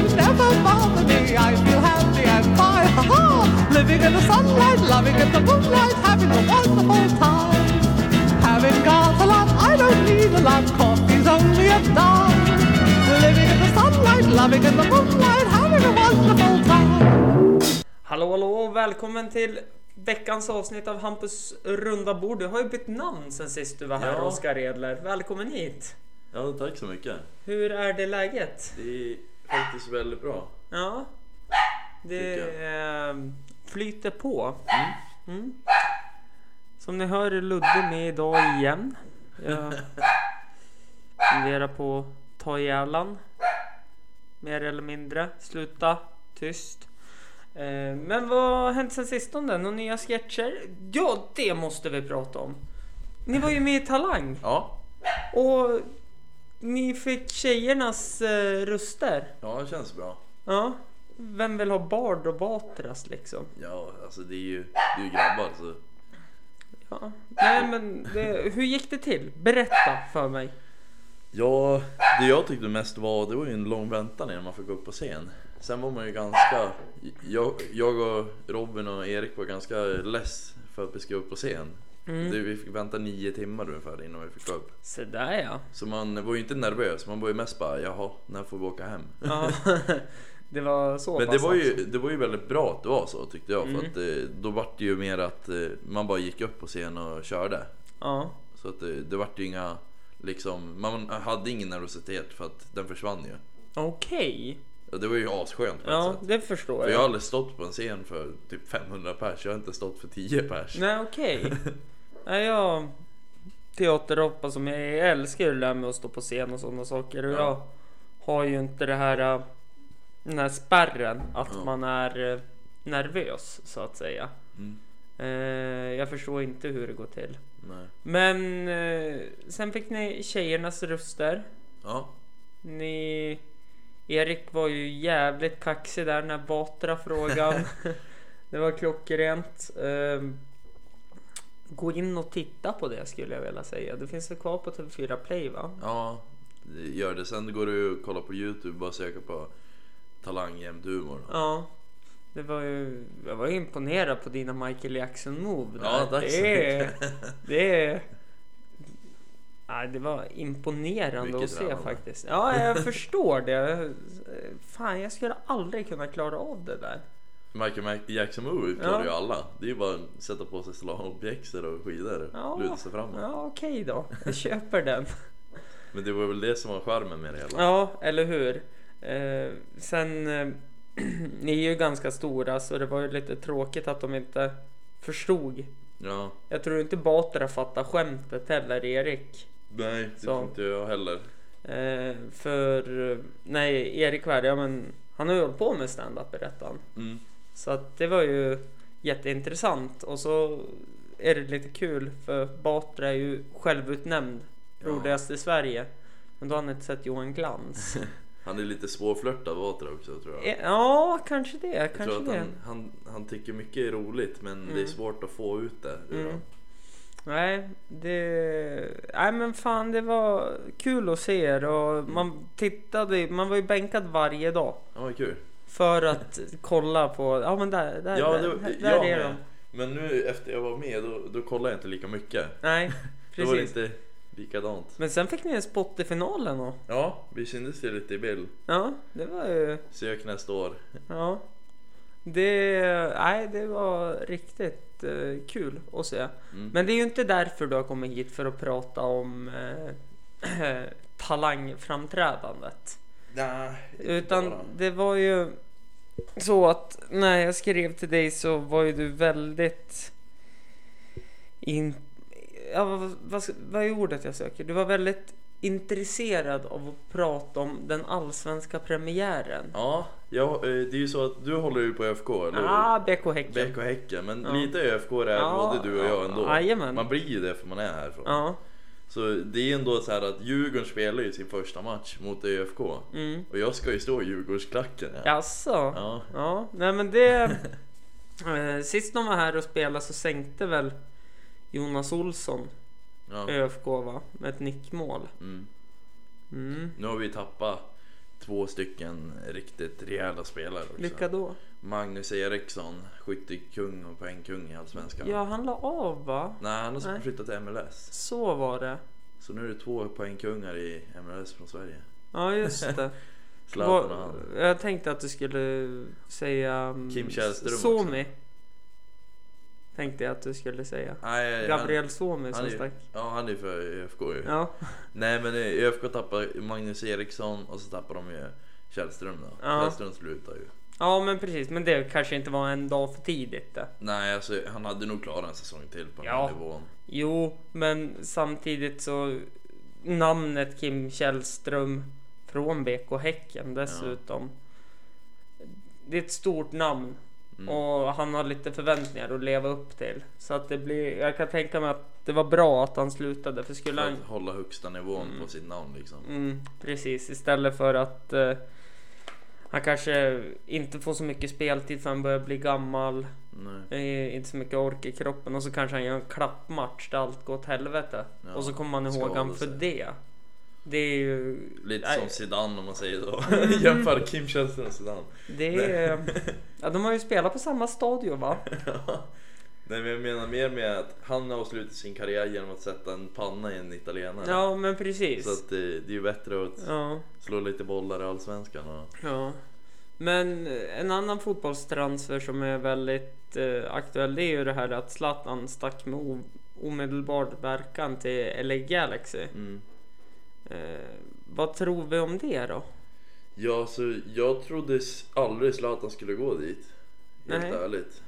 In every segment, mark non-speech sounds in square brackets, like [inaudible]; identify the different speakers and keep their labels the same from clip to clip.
Speaker 1: worries never bother me. I feel happy and fine, ha ha! Living in the sunlight, loving in the moonlight, having a wonderful time. Having got a lot, I don't need a lot. Coffee's only a dime. Living in the sunlight, loving in the moonlight, having a wonderful time.
Speaker 2: Hallå hallå och välkommen till veckans avsnitt av Hampus runda bord. Du har ju bytt namn sen sist du var här
Speaker 3: Ja.
Speaker 2: Oskar Edler. Välkommen hit!
Speaker 3: Ja, tack så mycket.
Speaker 2: Hur är det läget?
Speaker 3: Det faktiskt väldigt bra.
Speaker 2: Ja, det eh, flyter på. Mm. Som ni hör är Ludde med idag igen. Jag [laughs] funderar på att ta ihjäl. Mer eller mindre. Sluta. Tyst. Eh, men vad har hänt sen sistone? Några nya sketcher? Ja, det måste vi prata om. Ni var ju med i Talang
Speaker 3: Ja,
Speaker 2: och ni fick tjejernas eh, röster.
Speaker 3: ja det känns bra.
Speaker 2: Ja. Vem vill ha Bard och Batras liksom?
Speaker 3: Ja, alltså det är ju, det är ju grabbar så.
Speaker 2: Ja. Nej men det, hur gick det till? Berätta för mig.
Speaker 3: Ja, det jag tyckte mest var, det var ju en lång väntan innan man fick gå upp på scen. Sen var man ju ganska, jag, jag och Robin och Erik var ganska less för att vi skulle upp på scen.
Speaker 2: Mm.
Speaker 3: Det, vi fick vänta nio timmar ungefär innan vi fick gå upp.
Speaker 2: Så där ja.
Speaker 3: Så man var ju inte nervös, man var ju mest bara jaha, när får vi åka hem?
Speaker 2: ja. [laughs] det var så
Speaker 3: Men det var, ju,
Speaker 2: alltså.
Speaker 3: det var ju väldigt bra att det var så tyckte jag.
Speaker 2: Mm.
Speaker 3: För att eh, då vart det ju mer att eh, man bara gick upp på scen och körde.
Speaker 2: Ja.
Speaker 3: Så att det, det vart ju inga, liksom, man hade ingen nervositet för att den försvann ju.
Speaker 2: Okej.
Speaker 3: Och det var ju asskönt på
Speaker 2: Ja
Speaker 3: ett sätt.
Speaker 2: det förstår
Speaker 3: För jag har
Speaker 2: jag.
Speaker 3: aldrig stått på en scen för typ 500 pers, jag har inte stått för 10 pers.
Speaker 2: Nej okej. [laughs] jag teaterhoppa som jag är. Jag älskar ju det där med att stå på scen och sådana saker. Och
Speaker 3: Ja.
Speaker 2: jag har ju inte det här äh, den här spärren att man är äh, nervös så att säga.
Speaker 3: Mm.
Speaker 2: Eh, jag förstår inte hur det går till.
Speaker 3: Nej.
Speaker 2: Men eh, sen fick ni tjejernas röster.
Speaker 3: Ja,
Speaker 2: Ni... Erik var ju jävligt kaxig där när Batra frågan. [laughs] det var klockrent. Gå in och titta på det skulle jag vilja säga. Det finns väl kvar på TV4 Play va?
Speaker 3: ja, gör det. Sen går du och kollar på Youtube, bara söka på talang jämt humor.
Speaker 2: Ja. Det var ju, jag var ju imponerad på dina Michael Jackson move där.
Speaker 3: Ja, tack så
Speaker 2: det är,
Speaker 3: mycket.
Speaker 2: det är... Nej, det var imponerande
Speaker 3: Mycket
Speaker 2: att se
Speaker 3: tränande.
Speaker 2: faktiskt. Ja, jag förstår det. Fan, jag skulle aldrig kunna klara av det där.
Speaker 3: Michael Jackson Movie klarar
Speaker 2: Ja.
Speaker 3: ju alla. Det är ju bara att sätta på sig slalompjäxor och skidor
Speaker 2: Ja.
Speaker 3: och luta sig framåt.
Speaker 2: Ja, okej då. Jag köper den. [laughs]
Speaker 3: Men det var väl det som var charmen med det hela.
Speaker 2: Ja, eller hur? Eh, sen, eh, [clears throat] ni är ju ganska stora så det var ju lite tråkigt att de inte förstod.
Speaker 3: Ja,
Speaker 2: Jag tror inte Batra fattar skämtet heller, Erik.
Speaker 3: nej det
Speaker 2: Så.
Speaker 3: tror inte jag heller.
Speaker 2: Eh, för, eh, nej, Erik var ja men han har ju hållit på med stand-up berättade han.
Speaker 3: Mm.
Speaker 2: Så att det var ju jätteintressant och så är det lite kul för Batra är ju självutnämnd
Speaker 3: Ja.
Speaker 2: roligast i Sverige. Men då har han inte sett Johan Glans. [laughs]
Speaker 3: Han är lite svårflörtad Vatra också tror jag.
Speaker 2: Ja, kanske det.
Speaker 3: jag
Speaker 2: Kanske
Speaker 3: tror att
Speaker 2: det.
Speaker 3: han, han, han tycker mycket är roligt men det är
Speaker 2: Mm.
Speaker 3: svårt att få ut det ur
Speaker 2: Mm. Nej, det... Nej men fan det var kul att se er och man tittade, man var ju bänkad varje dag.
Speaker 3: Ja, kul.
Speaker 2: För att kolla på, ja men där, där,
Speaker 3: Ja,
Speaker 2: där,
Speaker 3: det,
Speaker 2: där
Speaker 3: jag
Speaker 2: är
Speaker 3: med.
Speaker 2: de.
Speaker 3: Men nu efter jag var med då, då kollade jag inte lika mycket.
Speaker 2: Nej, [laughs]
Speaker 3: Då var det
Speaker 2: precis.
Speaker 3: inte likadant.
Speaker 2: Men sen fick ni en spot i finalen och
Speaker 3: Ja, vi syntes ju lite i bild.
Speaker 2: ja, det var ju,
Speaker 3: Sök nästa år.
Speaker 2: ja. Det, nej det var riktigt eh, kul att se.
Speaker 3: Mm.
Speaker 2: Men det är ju inte därför du har kommit hit för att prata om eh, [clears throat] talangframträdandet.
Speaker 3: Nej,
Speaker 2: Utan
Speaker 3: bara.
Speaker 2: det var ju så att när jag skrev till dig så var ju du väldigt in, ja, vad, vad, vad är ordet jag söker? Du var väldigt intresserad av att prata om den allsvenska premiären.
Speaker 3: Ja, jag, eh, det är ju så att du håller ju på ÖFK, eller hur?
Speaker 2: Ah, BK Häcken.
Speaker 3: BK Häcken, men
Speaker 2: Ja.
Speaker 3: lite ÖFK är
Speaker 2: Ja,
Speaker 3: både du och jag ändå.
Speaker 2: jajamän.
Speaker 3: Man blir ju det för man är härifrån.
Speaker 2: Ja,
Speaker 3: Så det är ändå så här att Djurgården spelar ju sin första match mot ÖFK.
Speaker 2: mm.
Speaker 3: Och jag ska ju stå i Djurgårdsklacken. Ja.
Speaker 2: Jaså?
Speaker 3: Ja.
Speaker 2: Ja, nej men det... [laughs] Eh, sist de var här och spelade så sänkte väl Jonas Olsson
Speaker 3: Ja.
Speaker 2: ÖFK va? Med ett nickmål.
Speaker 3: Mm.
Speaker 2: Mm.
Speaker 3: Nu har vi tappat två stycken riktigt rejäla spelare också.
Speaker 2: Vilka då?
Speaker 3: Magnus Eriksson, skyttekung och poängkung i Allsvenskan.
Speaker 2: Ja, han la av va?
Speaker 3: Nej, han har flyttat till MLS.
Speaker 2: Så var det.
Speaker 3: Så nu är det två poängkungar i MLS från Sverige.
Speaker 2: Ja, just det. [laughs]
Speaker 3: Zlatan och han.
Speaker 2: jag tänkte att du skulle säga... mm,
Speaker 3: Kim Källström också.
Speaker 2: Tänkte jag att du skulle säga.
Speaker 3: Nej,
Speaker 2: Gabriel Suomi
Speaker 3: han
Speaker 2: som
Speaker 3: är-
Speaker 2: stack.
Speaker 3: Ja, han är för ÖFK ju.
Speaker 2: Ja.
Speaker 3: Nej, men i ÖFK tappar Magnus Eriksson och så tappar de ju Källström då.
Speaker 2: Ja.
Speaker 3: Källström slutar ju.
Speaker 2: ja, men precis. Men det kanske inte var en dag för tidigt det.
Speaker 3: Nej, alltså han hade nog klarat en säsong till på den
Speaker 2: Ja.
Speaker 3: här nivån.
Speaker 2: Jo, men samtidigt så namnet Kim Källström från BK Häcken dessutom. Det är ett stort namn
Speaker 3: Mm.
Speaker 2: och han har lite förväntningar att leva upp till. Så att det blir, jag kan tänka mig att det var bra att han slutade för skulle
Speaker 3: För
Speaker 2: han...
Speaker 3: att hålla högsta nivån på sitt namn liksom.
Speaker 2: Mm, precis, istället för att eh, han kanske inte får så mycket speltid för han börjar bli gammal.
Speaker 3: Nej.
Speaker 2: Eh, inte så mycket ork i kroppen och så kanske han gör en klappmatch där allt går åt helvete.
Speaker 3: Ja,
Speaker 2: och så kommer man ihåg han för det. Det är ju...
Speaker 3: Lite som Zidane om man säger så. [laughs] Jämför Kim Källström och Zidane.
Speaker 2: Det är... Ja, de har ju spelat på samma stadion va? [laughs]
Speaker 3: Nej men jag menar mer med att han har avslutat sin karriär genom att sätta en panna i en italienare.
Speaker 2: Ja, men precis.
Speaker 3: Så att det, det är ju bättre att
Speaker 2: Ja,
Speaker 3: slå lite bollar i Allsvenskan. Och...
Speaker 2: ja. Men en annan fotbollstransfer som är väldigt eh, aktuell det är ju det här att Zlatan stack med omedelbar verkan till LA Galaxy.
Speaker 3: Mm.
Speaker 2: Eh, vad tror vi om det då?
Speaker 3: Ja, så jag trodde aldrig Zlatan skulle gå dit. Helt
Speaker 2: Nej.
Speaker 3: ärligt.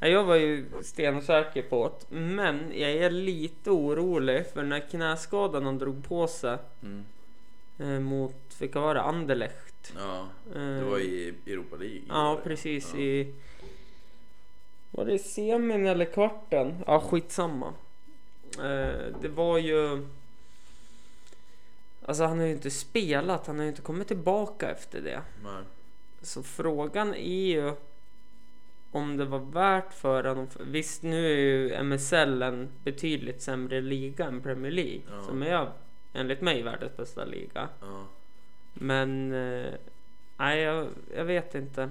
Speaker 2: Ja, Jag var ju stensäker på det, men jag är lite orolig för när knäskadan han drog på sig
Speaker 3: Mm.
Speaker 2: eh, mot, vilka var det, Anderlecht?
Speaker 3: Ja, det
Speaker 2: Eh,
Speaker 3: var i Europa League.
Speaker 2: Ja, precis
Speaker 3: Ja.
Speaker 2: i... Var det semin eller kvarten? Ja, skitsamma. Eh, det var ju... Alltså han har ju inte spelat, han har ju inte kommit tillbaka efter det.
Speaker 3: Nej.
Speaker 2: Så frågan är ju om det var värt för honom. Visst, nu är ju MSL en betydligt sämre liga än Premier League.
Speaker 3: Ja.
Speaker 2: Som är enligt mig världens bästa liga.
Speaker 3: Ja.
Speaker 2: Men eh, nej, jag, jag vet inte.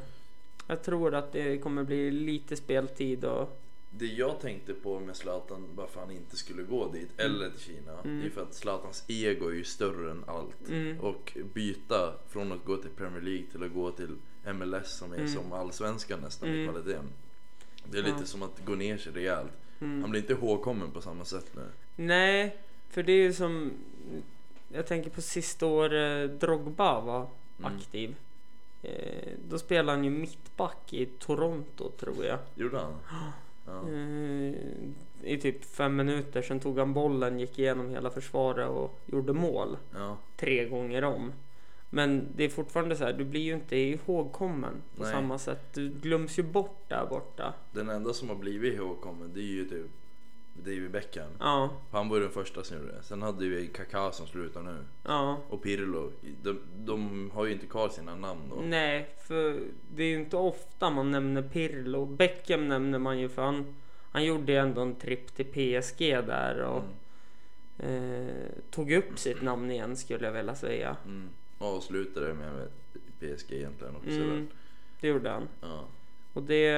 Speaker 2: Jag tror att det kommer bli lite speltid och
Speaker 3: Det jag tänkte på med Zlatan, varför han inte skulle gå dit, eller till Kina,
Speaker 2: Mm.
Speaker 3: det är för att Zlatans ego är ju större än allt.
Speaker 2: Mm.
Speaker 3: Och byta från att gå till Premier League till att gå till MLS som är
Speaker 2: Mm.
Speaker 3: som allsvenskan nästan i
Speaker 2: Mm.
Speaker 3: kvaliteten. Det är
Speaker 2: Ja.
Speaker 3: lite som att gå ner sig rejält.
Speaker 2: mm.
Speaker 3: Han blir inte ihågkommen på samma sätt nu.
Speaker 2: Nej, för det är ju som jag tänker på sista året Drogba var
Speaker 3: Mm.
Speaker 2: aktiv. Eh, då spelade han ju mittback i Toronto tror jag.
Speaker 3: Gjorde han? Ja.
Speaker 2: Eh, I typ fem minuter, sen tog han bollen, gick igenom hela försvaret och gjorde mål.
Speaker 3: ja.
Speaker 2: tre gånger om. Men det är fortfarande så här, du blir ju inte ihågkommen på
Speaker 3: Nej.
Speaker 2: samma sätt. Du glöms ju bort där borta.
Speaker 3: Den enda som har blivit ihågkommen det är ju typ David Beckham.
Speaker 2: Ja,
Speaker 3: Han var ju den första som gjorde det. Sen hade vi Kaká som slutar nu.
Speaker 2: ja.
Speaker 3: Och Pirlo. De, de har ju inte kvar sina namn då.
Speaker 2: Nej, för det är ju inte ofta man nämner Pirlo. Beckham nämner man ju för han, han gjorde ju ändå en tripp till PSG där och
Speaker 3: Mm.
Speaker 2: eh, tog upp sitt namn igen skulle jag vilja säga.
Speaker 3: Mm. Avslutade med, PSG egentligen också.
Speaker 2: Mm, det gjorde han.
Speaker 3: Ja.
Speaker 2: Och det,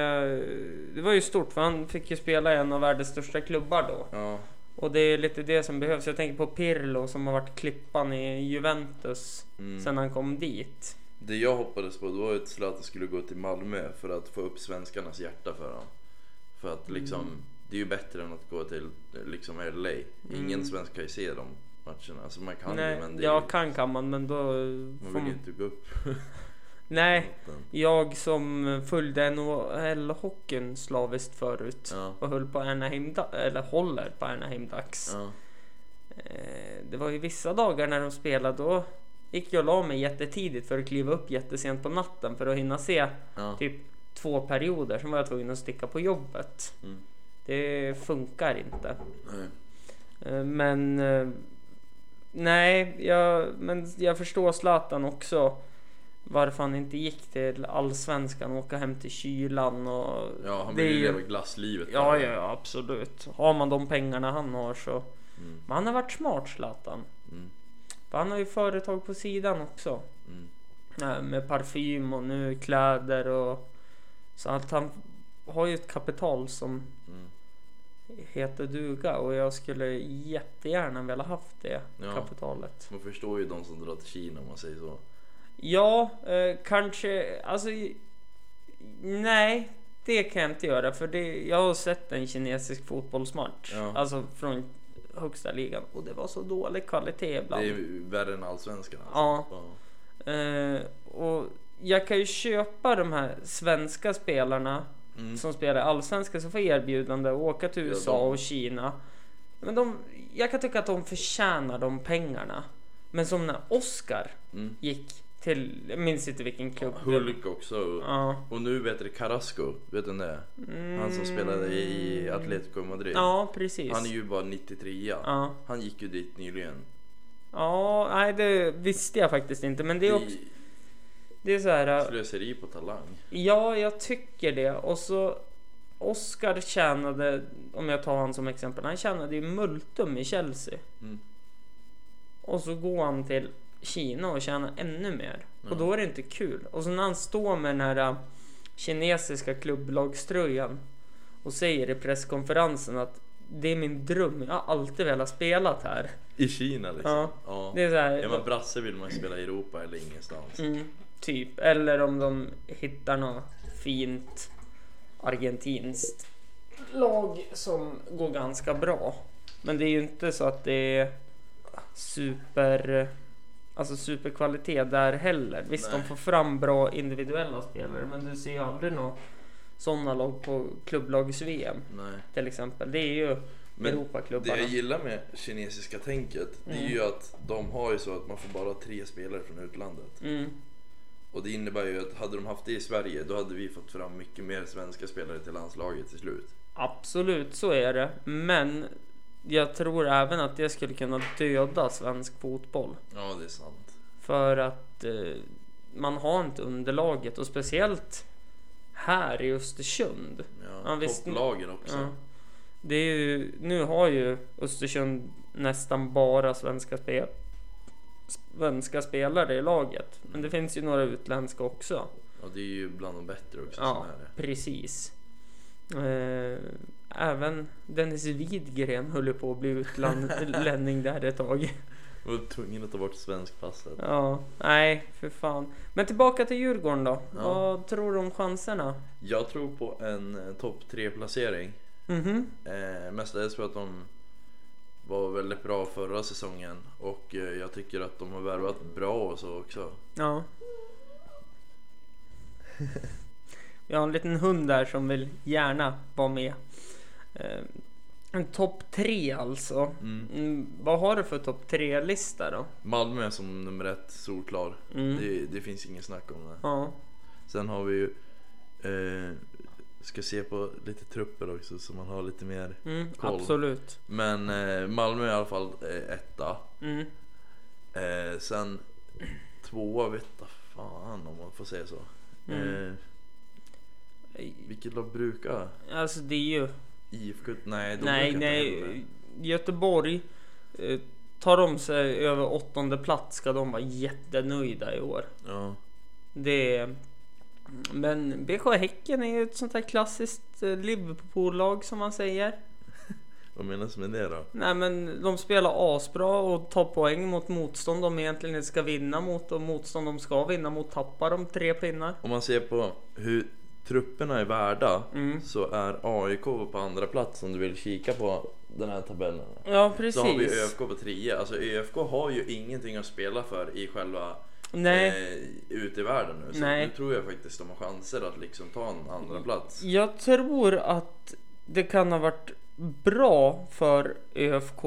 Speaker 2: det var ju stort för han fick ju spela i en av världens största klubbar då.
Speaker 3: ja.
Speaker 2: Och det är lite det som behövs. Jag tänker på Pirlo som har varit klippan i Juventus
Speaker 3: Mm.
Speaker 2: sen han kom dit.
Speaker 3: Det jag hoppades på det var att Zlatan skulle gå till Malmö för att få upp svenskarnas hjärta för honom. För att liksom,
Speaker 2: Mm.
Speaker 3: det är ju bättre än att gå till liksom LA. Ingen
Speaker 2: Mm.
Speaker 3: svensk kan ju se de matcherna. Alltså man kan
Speaker 2: Nej,
Speaker 3: ju men det är
Speaker 2: ja
Speaker 3: ju,
Speaker 2: kan kan man men då
Speaker 3: man vill ju inte gå upp. [laughs]
Speaker 2: Nej, jag som följde NHL-hockeyn slaviskt förut
Speaker 3: Ja.
Speaker 2: och höll på Anaheim, eller håller på Anaheim Ducks.
Speaker 3: Ja.
Speaker 2: Eh, Det var ju vissa dagar när de spelade då gick jag och la mig jättetidigt för att kliva upp jättesent på natten för att hinna se
Speaker 3: Ja.
Speaker 2: typ två perioder. Sen var jag tvungen att sticka på jobbet.
Speaker 3: Mm.
Speaker 2: Det funkar inte.
Speaker 3: Nej.
Speaker 2: Eh, Men eh, nej, jag, men jag förstår Zlatan också. Varför han inte gick till allsvenskan och åka hem till kylan och
Speaker 3: Ja, han vill ju- leva glasslivet.
Speaker 2: Ja,
Speaker 3: där.
Speaker 2: ja, ja, absolut. Har man de pengarna han har så.
Speaker 3: Mm.
Speaker 2: Men han har varit smart Zlatan.
Speaker 3: Mm.
Speaker 2: För han har ju företag på sidan också.
Speaker 3: Mm.
Speaker 2: eh, med parfym och nu kläder och så att han har ju ett kapital som
Speaker 3: Mm.
Speaker 2: heter duga och jag skulle jättegärna vilja haft det
Speaker 3: Ja.
Speaker 2: kapitalet.
Speaker 3: Man förstår ju de som drar till Kina om man säger så.
Speaker 2: Ja, eh, kanske, alltså nej, det kan jag inte göra för det, jag har sett en kinesisk fotbollsmatch,
Speaker 3: Ja.
Speaker 2: alltså från högsta ligan och det var så dålig kvalitet ibland.
Speaker 3: Det är värre än allsvenskan alltså.
Speaker 2: Ja.
Speaker 3: Ja.
Speaker 2: Eh, och jag kan ju köpa de här svenska spelarna
Speaker 3: Mm.
Speaker 2: som spelar allsvenskan som får erbjudande att åka till USA och Kina. Men de, jag kan tycka att de förtjänar de pengarna. Men som när Oscar
Speaker 3: Mm.
Speaker 2: gick till, jag minns inte vilken klubb.
Speaker 3: Hulk också.
Speaker 2: Ja.
Speaker 3: Och nu vet du Carrasco, vet du det är? Han som spelade i Atletico Madrid.
Speaker 2: Mm. Ja, precis.
Speaker 3: Han är ju bara 93
Speaker 2: Ja.
Speaker 3: Han gick ju dit nyligen.
Speaker 2: ja, nej det visste jag faktiskt inte. Men det är också, det är så här. äh,
Speaker 3: slöseri på talang.
Speaker 2: Ja, jag tycker det. Och så Oscar tjänade, om jag tar han som exempel, han tjänade ju multum i Chelsea.
Speaker 3: Mm.
Speaker 2: Och så går han till Kina och tjänar ännu mer.
Speaker 3: Ja.
Speaker 2: Och då är det inte kul. Och så när han står med den här äh, kinesiska klubblagströjan och säger i presskonferensen att det är min dröm, jag har alltid velat spela här.
Speaker 3: I Kina liksom.
Speaker 2: Ja.
Speaker 3: Ja.
Speaker 2: Det är så här,
Speaker 3: Är man brasse vill man ju spela i Europa eller ingenstans.
Speaker 2: Mm, typ. Eller om de hittar något fint argentinskt lag som går ganska bra. Men det är ju inte så att det är super, alltså superkvalitet där heller. Visst,
Speaker 3: Nej.
Speaker 2: de får fram bra individuella spelare, men du ser ju aldrig några sådana lag på klubblags-VM till exempel. Det är ju
Speaker 3: Men Det
Speaker 2: Europaklubbarna.
Speaker 3: jag gillar med kinesiska tänket, det är
Speaker 2: Mm.
Speaker 3: ju att de har ju så att man får bara tre spelare från utlandet.
Speaker 2: Mm,
Speaker 3: Och det innebär ju att hade de haft det i Sverige, då hade vi fått fram mycket mer svenska spelare till landslaget till slut.
Speaker 2: Absolut, så är det. Men jag tror även att det skulle kunna döda svensk fotboll.
Speaker 3: Ja, det är sant.
Speaker 2: För att eh, man har inte underlaget och speciellt här i Östersund.
Speaker 3: Ja,
Speaker 2: Ja,
Speaker 3: topplagen också.
Speaker 2: Ja. Det är ju, nu har ju Östersund nästan bara svenska, spe, svenska spelare i laget. Men det finns ju några utländska också.
Speaker 3: Och det är ju bland de bättre också
Speaker 2: Ja, precis. Eh, även Dennis Widgren höll på att bli utlänning [laughs] där ett tag.
Speaker 3: Var tvungen att ta bort svenskpasset.
Speaker 2: Ja, nej, för fan. Men tillbaka till Djurgården då.
Speaker 3: Ja.
Speaker 2: Vad tror du om chanserna?
Speaker 3: Jag tror på en eh, topp tre placering.
Speaker 2: Mhm.
Speaker 3: Eh, mestadels för att de var väldigt bra förra säsongen och eh, jag tycker att de har värvat bra och så också.
Speaker 2: Ja. [laughs] Vi har en liten hund där som vill gärna vara med. Eh, en topp tre alltså.
Speaker 3: Mm.
Speaker 2: Mm, vad har du för topp tre lista då?
Speaker 3: Malmö som nummer ett, solklar.
Speaker 2: Mm.
Speaker 3: Det, det finns ingen snack om det.
Speaker 2: Ja.
Speaker 3: Sen har vi ju eh, ska se på lite trupper också så man har lite mer.
Speaker 2: Mm,
Speaker 3: Koll.
Speaker 2: absolut.
Speaker 3: Men eh, Malmö är i alla fall eh, etta.
Speaker 2: Mm.
Speaker 3: Eh, sen tvåa vet jag fan om man får säga så.
Speaker 2: Mm.
Speaker 3: Vilket lag brukar?
Speaker 2: Alltså det är ju...
Speaker 3: IFK? Nej, de
Speaker 2: nej,
Speaker 3: brukar inte heller.
Speaker 2: nej. Göteborg. Eh, tar de sig över åttonde plats ska de vara jättenöjda i år.
Speaker 3: Ja.
Speaker 2: Det är... Men BK Häcken är ju ett sånt här klassiskt eh, Liverpool-lag som man säger. [laughs]
Speaker 3: Vad menas med det då?
Speaker 2: Nej men de spelar asbra och tar poäng mot motstånd de egentligen inte ska vinna mot och motstånd de ska vinna mot tappar de tre pinnar.
Speaker 3: Om man ser på hur trupperna är värda
Speaker 2: Mm.
Speaker 3: så är AIK på andra plats om du vill kika på den här tabellen.
Speaker 2: Ja precis.
Speaker 3: Så har vi ÖFK på trea. Alltså ÖFK har ju ingenting att spela för i själva
Speaker 2: Nej,
Speaker 3: eh, ute i världen nu. Så
Speaker 2: Nej.
Speaker 3: nu tror jag faktiskt de har chanser att liksom ta en andra plats.
Speaker 2: jag tror att det kan ha varit bra för ÖFK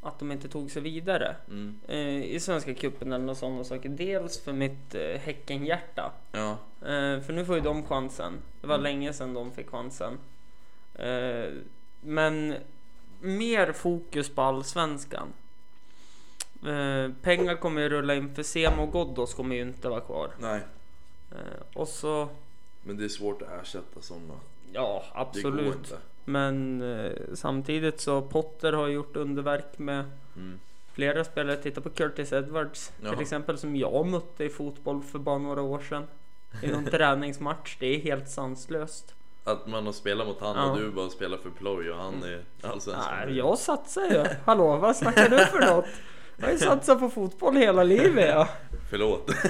Speaker 2: att de inte tog sig vidare
Speaker 3: Mm.
Speaker 2: eh, i Svenska cupen eller något sådana saker. Dels för mitt eh, Häckenhjärta.
Speaker 3: Ja,
Speaker 2: Eh, för nu får ju de chansen. Det var
Speaker 3: Mm.
Speaker 2: länge sedan de fick chansen. Eh, men mer fokus på allsvenskan. Eh, pengar kommer ju rulla in för Semo och Ghoddos kommer ju inte vara kvar.
Speaker 3: nej.
Speaker 2: Eh, och så,
Speaker 3: Men det är svårt att ersätta sådana.
Speaker 2: ja
Speaker 3: Det går
Speaker 2: absolut.
Speaker 3: inte.
Speaker 2: Men eh, samtidigt så Potter har gjort underverk med
Speaker 3: Mm.
Speaker 2: flera spelare. Titta på Curtis Edwards
Speaker 3: Ja.
Speaker 2: till exempel som jag mötte i fotboll för bara några år sedan. I någon [laughs] träningsmatch. Det är helt sanslöst.
Speaker 3: Att man har spelat mot han
Speaker 2: Ja.
Speaker 3: och du bara spelar för ploj och han är allsvenskan.
Speaker 2: Nej, jag satsar ju. Hallå, vad snackar du för något? Jag har ju satsat på fotboll hela livet ja. [laughs]
Speaker 3: Förlåt. [laughs]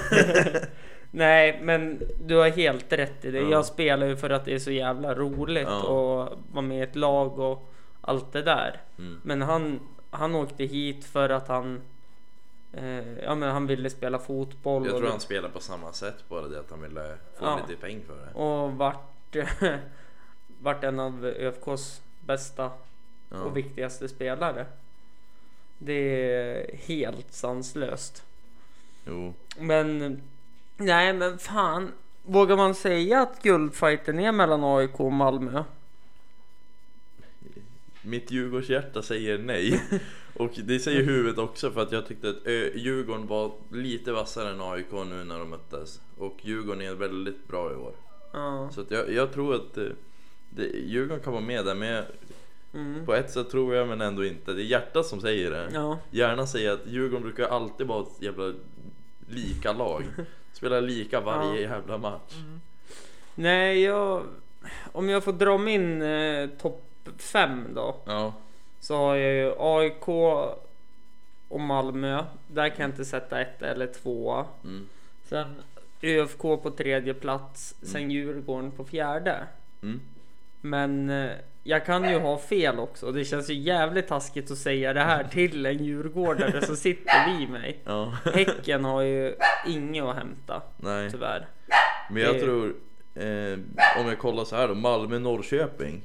Speaker 2: Nej, men du har helt rätt i det.
Speaker 3: Ja.
Speaker 2: Jag spelar ju för att det är så jävla roligt
Speaker 3: Ja.
Speaker 2: och vara med i ett lag och allt det där.
Speaker 3: Mm.
Speaker 2: Men han, han åkte hit för att han eh, Ja men han ville spela fotboll
Speaker 3: Jag tror han spelar på samma sätt bara det att han ville få
Speaker 2: Ja.
Speaker 3: lite peng för det.
Speaker 2: och vart, [laughs] vart en av ÖFKs bästa
Speaker 3: Ja.
Speaker 2: och viktigaste spelare. Det är helt sanslöst.
Speaker 3: Jo.
Speaker 2: Men nej men fan. Vågar man säga att guldfighten är mellan AIK och Malmö?
Speaker 3: Mitt Djurgårdshjärta säger nej. [laughs] Och det säger huvudet också för att jag tyckte att Ö- Djurgården var lite vassare än AIK nu när de möttes. Och Djurgården är väldigt bra i år.
Speaker 2: Ja.
Speaker 3: Så att jag, jag tror att eh, det, Djurgården kan vara med där men jag,
Speaker 2: Mm.
Speaker 3: på ett sätt tror jag men ändå inte. Det är hjärtat som säger det.
Speaker 2: Ja.
Speaker 3: Hjärnan säger att Djurgården brukar alltid vara ett jävla lika lag. [laughs] Spelar lika varje jävla match.
Speaker 2: Nej, jag... Om jag får dra min eh, topp 5 då.
Speaker 3: Ja.
Speaker 2: Så har jag ju AIK och Malmö. Där kan jag inte sätta ett eller två.
Speaker 3: Mm.
Speaker 2: Sen ÖFK på tredje plats. Sen Djurgården på fjärde.
Speaker 3: Mm.
Speaker 2: Men eh, jag kan ju ha fel också. Det känns ju jävligt taskigt att säga det här till en djurgårdare som sitter vid mig.
Speaker 3: Ja.
Speaker 2: Häcken har ju inget att hämta
Speaker 3: Nej.
Speaker 2: tyvärr.
Speaker 3: Men jag
Speaker 2: Det-
Speaker 3: tror, eh, om jag kollar så här då, Malmö-Norrköping.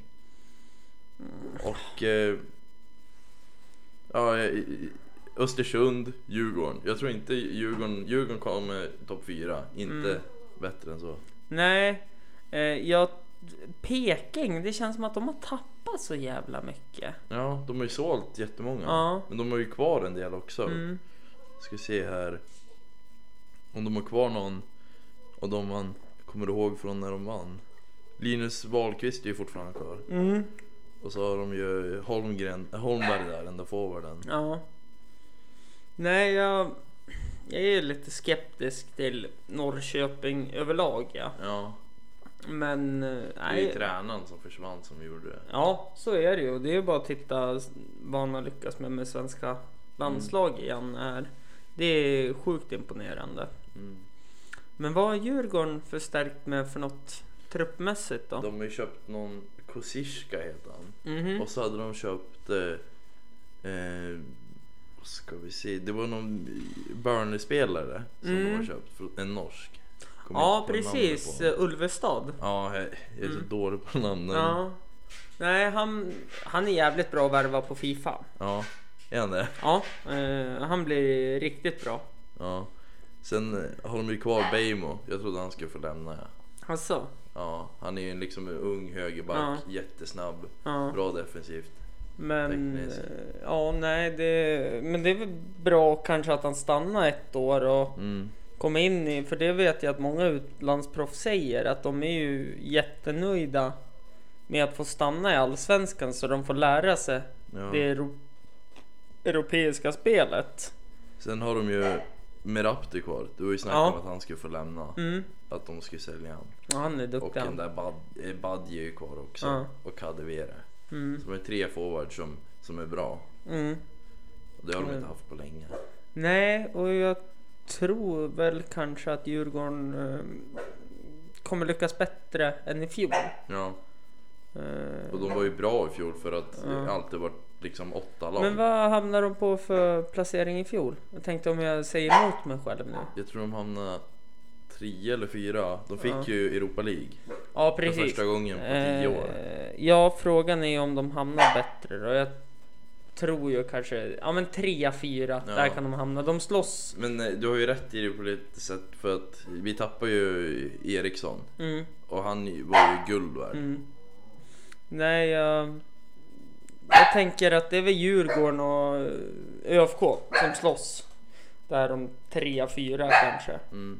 Speaker 3: Och eh, ja, i- Östersund, Djurgården. Jag tror inte Djurgården, Djurgården kommer topp fyra. Inte
Speaker 2: Mm.
Speaker 3: bättre än så.
Speaker 2: Nej, eh, jag... Peking, det känns som att de har tappat så jävla mycket.
Speaker 3: Ja, de har ju sålt jättemånga.
Speaker 2: Ja.
Speaker 3: Men de har ju kvar en del också.
Speaker 2: Mm.
Speaker 3: Ska se här. Om de har kvar någon och de man kommer ihåg från när de vann. Linus Wahlqvist är ju fortfarande kvar.
Speaker 2: Mm.
Speaker 3: Och så har de ju Holmgren, Holmberg där, den där forwarden.
Speaker 2: Ja. Nej, jag, jag är lite skeptisk till Norrköping överlag. Ja.
Speaker 3: Ja,
Speaker 2: Men eh,
Speaker 3: det är
Speaker 2: nej.
Speaker 3: tränaren som försvann som gjorde det.
Speaker 2: Ja, så är det ju. Det är ju bara att titta vad han har lyckats med med svenska landslag igen. Är. Det är sjukt imponerande.
Speaker 3: Mm.
Speaker 2: Men vad har Djurgården förstärkt med för något truppmässigt då?
Speaker 3: De har ju köpt någon Kosishka heter han.
Speaker 2: Mhm.
Speaker 3: Och så hade de köpt eh, eh, vad ska vi se, det var någon Burnley-spelare som de
Speaker 2: Mm.
Speaker 3: har köpt, för- en norsk.
Speaker 2: Ja, precis. Ulvestad.
Speaker 3: Ja, jag, är så
Speaker 2: Mm.
Speaker 3: dålig på namnen.
Speaker 2: Ja. Nej, han, han är jävligt bra att värva på Fifa.
Speaker 3: Ja, är han det?
Speaker 2: Ja, eh, han blir riktigt bra.
Speaker 3: Ja. Sen eh, har de ju kvar Beijmo. Jag trodde han skulle få lämna.
Speaker 2: Alltså,
Speaker 3: Ja, han är ju liksom en ung högerback,
Speaker 2: Ja.
Speaker 3: jättesnabb,
Speaker 2: ja.
Speaker 3: bra defensivt.
Speaker 2: Men
Speaker 3: Tekniskt.
Speaker 2: eh, ja, nej, det, men det är väl bra kanske att han stannar ett år och
Speaker 3: Mm.
Speaker 2: Kommer in i, för det vet jag att många utlandsproffs säger att de är ju jättenöjda med att få stanna i allsvenskan så de får lära sig
Speaker 3: Ja.
Speaker 2: det euro, europeiska spelet.
Speaker 3: Sen har de ju Merapti kvar. Du har ju snackat
Speaker 2: Ja.
Speaker 3: om att han skulle få lämna.
Speaker 2: Mm.
Speaker 3: Att de skulle sälja han.
Speaker 2: Ja, Han är
Speaker 3: Och
Speaker 2: duktig.
Speaker 3: den
Speaker 2: han.
Speaker 3: där Bad, eh, Badji är ju kvar också.
Speaker 2: Ja.
Speaker 3: Och Kadewere.
Speaker 2: Mm.
Speaker 3: Så de är tre forwards som, som är bra.
Speaker 2: Mm.
Speaker 3: Och det har de
Speaker 2: Mm.
Speaker 3: inte haft på länge.
Speaker 2: Nej, och jag tror väl kanske att Djurgården eh, kommer lyckas bättre än i fjol.
Speaker 3: Ja,
Speaker 2: Eh,
Speaker 3: och de var ju bra i fjol för att det alltid varit liksom åtta lag.
Speaker 2: Men vad hamnar de på för placering i fjol? Jag tänkte om jag säger emot mig själv nu.
Speaker 3: Jag tror de hamnade tre eller fyra. De fick
Speaker 2: Ja.
Speaker 3: ju Europa League
Speaker 2: Ja,
Speaker 3: för
Speaker 2: precis.
Speaker 3: första gången på tio år.
Speaker 2: Eh, ja, frågan är om de hamnar bättre då. Jag tror ju kanske, ja men trea, fyra,
Speaker 3: Ja.
Speaker 2: där kan de hamna. De slåss.
Speaker 3: Men eh, du har ju rätt i det på lite sätt för att vi tappar ju Eriksson
Speaker 2: Mm,
Speaker 3: och han var ju guld värd.
Speaker 2: mm. Nej, jag... Jag tänker att det är väl Djurgården och eh, ÖFK som slåss. Där de trea, fyra kanske.
Speaker 3: Mm.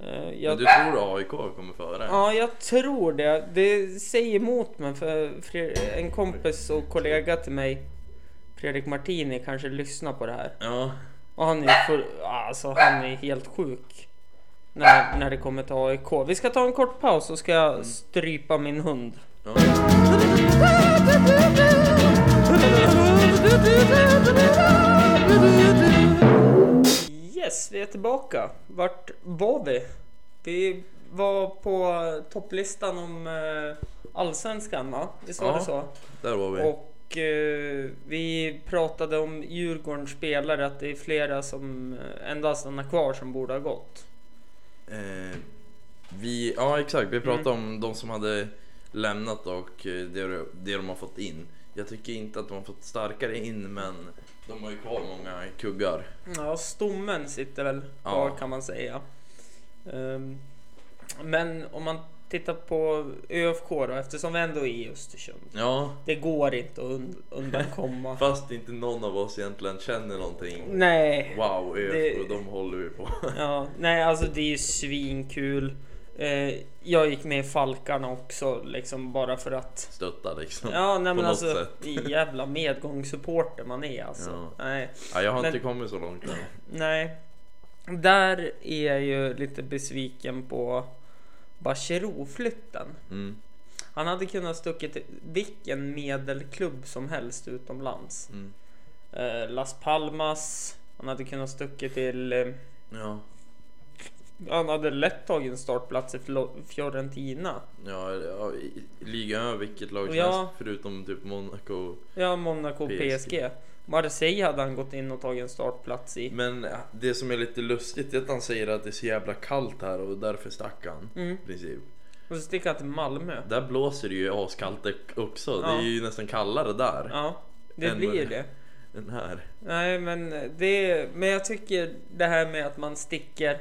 Speaker 2: Eh, jag...
Speaker 3: Men du tror AIK kommer före?
Speaker 2: Ja, jag tror det. Det säger emot mig för för en kompis och kollega till mig Fredrik Martini kanske lyssnar på det här.
Speaker 3: Ja.
Speaker 2: Och han är, för, alltså, han är helt sjuk. När, när det kommer till AIK. Vi ska ta en kort paus så ska jag strypa min hund.
Speaker 3: ja.
Speaker 2: Yes, vi är tillbaka. Vart var vi? Vi var på topplistan om eh, allsvenskan va? Visst var
Speaker 3: Ja.
Speaker 2: det så?
Speaker 3: Där var vi.
Speaker 2: Och eh, vi pratade om Djurgårdens spelare, att det är flera som eh, endast stannar kvar som borde ha gått.
Speaker 3: Eh, vi, ja exakt, vi pratade om de som hade lämnat och eh, det, det de har fått in. Jag tycker inte att de har fått starkare in men de har ju kvar många kuggar.
Speaker 2: Ja, stommen sitter väl kvar
Speaker 3: Ja.
Speaker 2: kan man säga. Ehm, men om man tittar på ÖFK då, eftersom vi ändå är i Östersund.
Speaker 3: Ja,
Speaker 2: Det går inte att und- undankomma. [laughs]
Speaker 3: fast inte någon av oss egentligen känner någonting.
Speaker 2: Nej.
Speaker 3: Wow, ÖFK,
Speaker 2: Det-
Speaker 3: de håller vi på. [laughs]
Speaker 2: Ja, nej, alltså det är ju svinkul. Eh, jag gick med i Falkarna också, liksom bara för att.
Speaker 3: Stötta liksom.
Speaker 2: Ja, nej men alltså
Speaker 3: sätt.
Speaker 2: jävla medgångssupporter man är alltså.
Speaker 3: Ja.
Speaker 2: Nej,
Speaker 3: Ja, jag har
Speaker 2: Men-
Speaker 3: inte kommit så långt än.
Speaker 2: nej. Där är jag ju lite besviken på Bachero-flytten.
Speaker 3: Mm,
Speaker 2: Han hade kunnat stuckit till vilken medelklubb som helst utomlands.
Speaker 3: mm.
Speaker 2: Eh, Las Palmas. Han hade kunnat stuckit till eh,
Speaker 3: Ja,
Speaker 2: Han hade lätt tagit en startplats i Fiorentina.
Speaker 3: ja, ja ligan över vilket lag som
Speaker 2: Ja.
Speaker 3: helst förutom typ Monaco.
Speaker 2: Ja, Monaco och
Speaker 3: PSG.
Speaker 2: PSG. Marseille hade han gått in och tagit en startplats i.
Speaker 3: Men det som är lite lustigt är att han säger att det är så jävla kallt här och därför stack han.
Speaker 2: Mm.
Speaker 3: I princip.
Speaker 2: Och så sticker han till Malmö.
Speaker 3: Där blåser det ju askallt också.
Speaker 2: Ja.
Speaker 3: Det är ju nästan kallare där
Speaker 2: Ja, det blir
Speaker 3: det- än här.
Speaker 2: Nej, men det Men jag tycker det här med att man sticker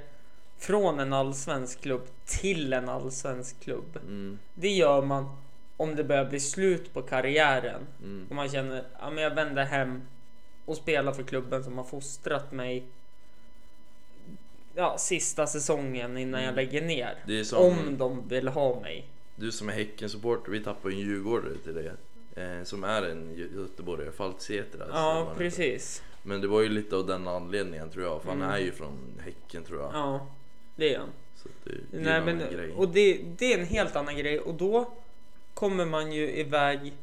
Speaker 2: från en allsvensk klubb till en allsvensk klubb.
Speaker 3: Mm,
Speaker 2: Det gör man om det börjar bli slut på karriären.
Speaker 3: mm.
Speaker 2: Och man känner, ja men jag vänder hem och spelar för klubben som har fostrat mig ja, sista säsongen innan jag
Speaker 3: Mm.
Speaker 2: lägger ner.
Speaker 3: Det är som
Speaker 2: Om de vill ha mig.
Speaker 3: du som är Häcken-supporter, vi tappade en djurgårdare till det. Eh, som är en Gö- göteborgare, Faltsätra.
Speaker 2: Ja, precis.
Speaker 3: Men det var ju lite av den anledningen tror jag. För han
Speaker 2: Mm.
Speaker 3: är ju från Häcken tror jag.
Speaker 2: Ja, det är han.
Speaker 3: Så att det, det är
Speaker 2: Nej,
Speaker 3: en
Speaker 2: men, och det, det är en helt annan grej och då kommer man ju iväg.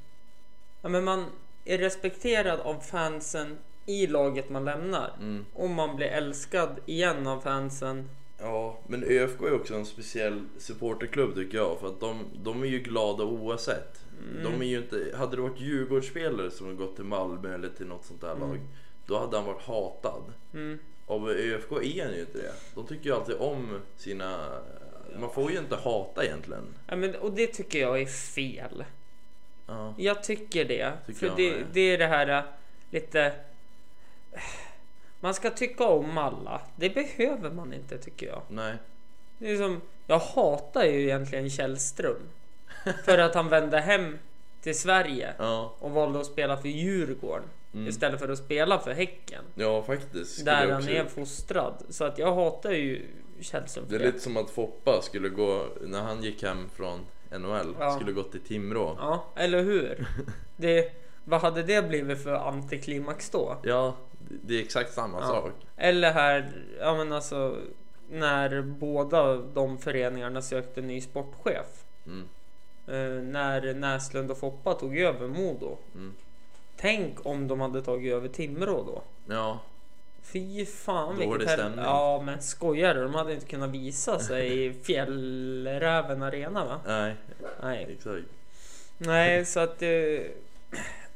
Speaker 2: Ja, men man är respekterad av fansen i laget man lämnar.
Speaker 3: Mm.
Speaker 2: Och man blir älskad igen av fansen.
Speaker 3: Ja, men ÖFK är också en speciell supporterklubb tycker jag. För att de, de är ju glada oavsett.
Speaker 2: Mm.
Speaker 3: De är ju inte, hade det varit Djurgårdsspelare som gått till Malmö eller till något sånt där
Speaker 2: Mm.
Speaker 3: lag. Då hade han varit hatad.
Speaker 2: Mm.
Speaker 3: Av ÖFK är han ju inte det. De tycker ju alltid om sina... Man får ju inte hata egentligen.
Speaker 2: Ja, men, och det tycker jag är fel.
Speaker 3: Ja.
Speaker 2: Jag tycker det.
Speaker 3: Tycker
Speaker 2: för det, det är det här äh, lite... Man ska tycka om alla. Det behöver man inte tycker jag.
Speaker 3: Nej.
Speaker 2: Det är som, jag hatar ju egentligen Källström. För att han vände hem till Sverige
Speaker 3: Ja.
Speaker 2: och valde att spela för Djurgården.
Speaker 3: Mm.
Speaker 2: Istället för att spela för Häcken.
Speaker 3: Ja, faktiskt.
Speaker 2: Där han är fostrad. Så att jag hatar ju
Speaker 3: Det
Speaker 2: för
Speaker 3: är
Speaker 2: det.
Speaker 3: lite som att Foppa skulle gå, när han gick hem från NHL,
Speaker 2: Ja.
Speaker 3: skulle gå till Timrå.
Speaker 2: Ja, eller hur? [laughs] Det, vad hade det blivit för antiklimax då?
Speaker 3: Ja, det är exakt samma
Speaker 2: Ja.
Speaker 3: sak.
Speaker 2: Eller här, ja men alltså när båda de föreningarna sökte ny sportchef.
Speaker 3: Mm.
Speaker 2: Eh, när Näslund och Foppa tog över Modo.
Speaker 3: Mm.
Speaker 2: Tänk om de hade tagit över Timrå då.
Speaker 3: Ja,
Speaker 2: Fy fan
Speaker 3: Dålig
Speaker 2: vilket
Speaker 3: stämning.
Speaker 2: Ja men skojar du? De hade inte kunnat visa sig i [laughs] Fjällräven Arena va?
Speaker 3: nej,
Speaker 2: Nej.
Speaker 3: exakt.
Speaker 2: Nej så att eh,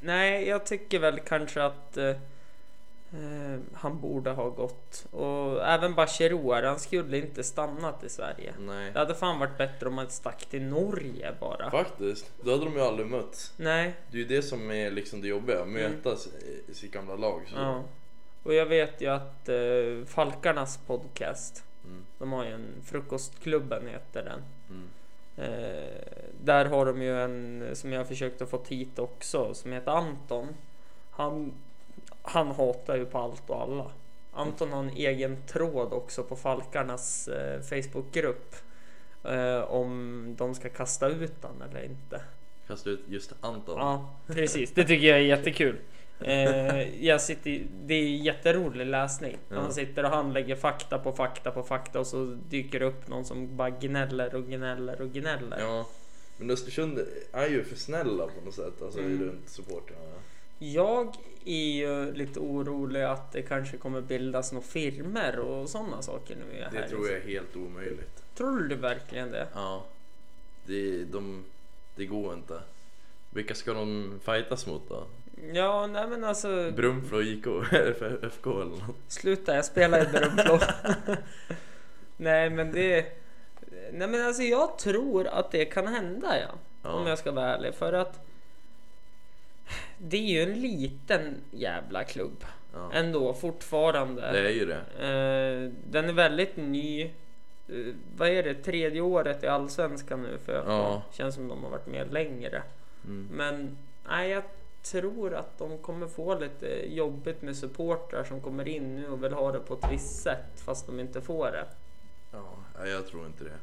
Speaker 2: Nej jag tycker väl kanske att eh, eh, Han borde ha gått Och även Bachero här, han skulle inte stannat i Sverige
Speaker 3: Nej.
Speaker 2: Det hade fan varit bättre om han stack till Norge bara
Speaker 3: Faktiskt, då hade de ju aldrig mötts.
Speaker 2: Nej
Speaker 3: Det är ju det som är liksom det jobbiga, mötas i sitt gamla lag. Så.
Speaker 2: Mm. Ja. Och jag vet ju att eh, Falkarnas podcast,
Speaker 3: Mm.
Speaker 2: de har ju en Frukostklubben heter den.
Speaker 3: Mm.
Speaker 2: Eh, där har de ju en som jag försökt att få hit också som heter Anton. Han, han hatar ju på allt och alla. Anton har en egen tråd också på Falkarnas eh, Facebookgrupp. Eh, om de ska kasta ut han eller inte.
Speaker 3: Kasta ut just Anton.
Speaker 2: Ja, precis. Det tycker jag är jättekul. [laughs] Eh, jag sitter, det är jätterolig läsning.
Speaker 3: Ja.
Speaker 2: Man sitter och handlägger fakta på fakta på fakta och så dyker det upp någon som bara gnäller och gnäller och gnäller.
Speaker 3: Ja. Men Östersund är ju för snälla på något sätt, alltså
Speaker 2: Mm.
Speaker 3: runt supportrarna.
Speaker 2: Jag är ju lite orolig att det kanske kommer bildas några firmer och sådana saker nu.
Speaker 3: Det
Speaker 2: här.
Speaker 3: tror jag är helt omöjligt.
Speaker 2: Tror du verkligen det?
Speaker 3: Ja. Det, de, det går inte. Vilka ska de fightas mot då?
Speaker 2: Ja, nej men alltså.
Speaker 3: Brunflo IK? [laughs] FK eller något?
Speaker 2: Sluta, jag spelar i Brunflo. [laughs] nej men det... Nej men alltså jag tror att det kan hända ja.
Speaker 3: Ja.
Speaker 2: Om jag ska vara ärlig. För att det är ju en liten jävla klubb.
Speaker 3: Ja.
Speaker 2: Ändå fortfarande.
Speaker 3: Det är ju det.
Speaker 2: Eh, den är väldigt ny. Eh, vad är det? Tredje året i Allsvenskan nu för
Speaker 3: Ja.
Speaker 2: Känns som de har varit med längre.
Speaker 3: Mm.
Speaker 2: Men nej, jag tror att de kommer få lite jobbigt med supportrar som kommer in nu och vill ha det på ett visst sätt fast de inte får det.
Speaker 3: Ja, jag tror inte det.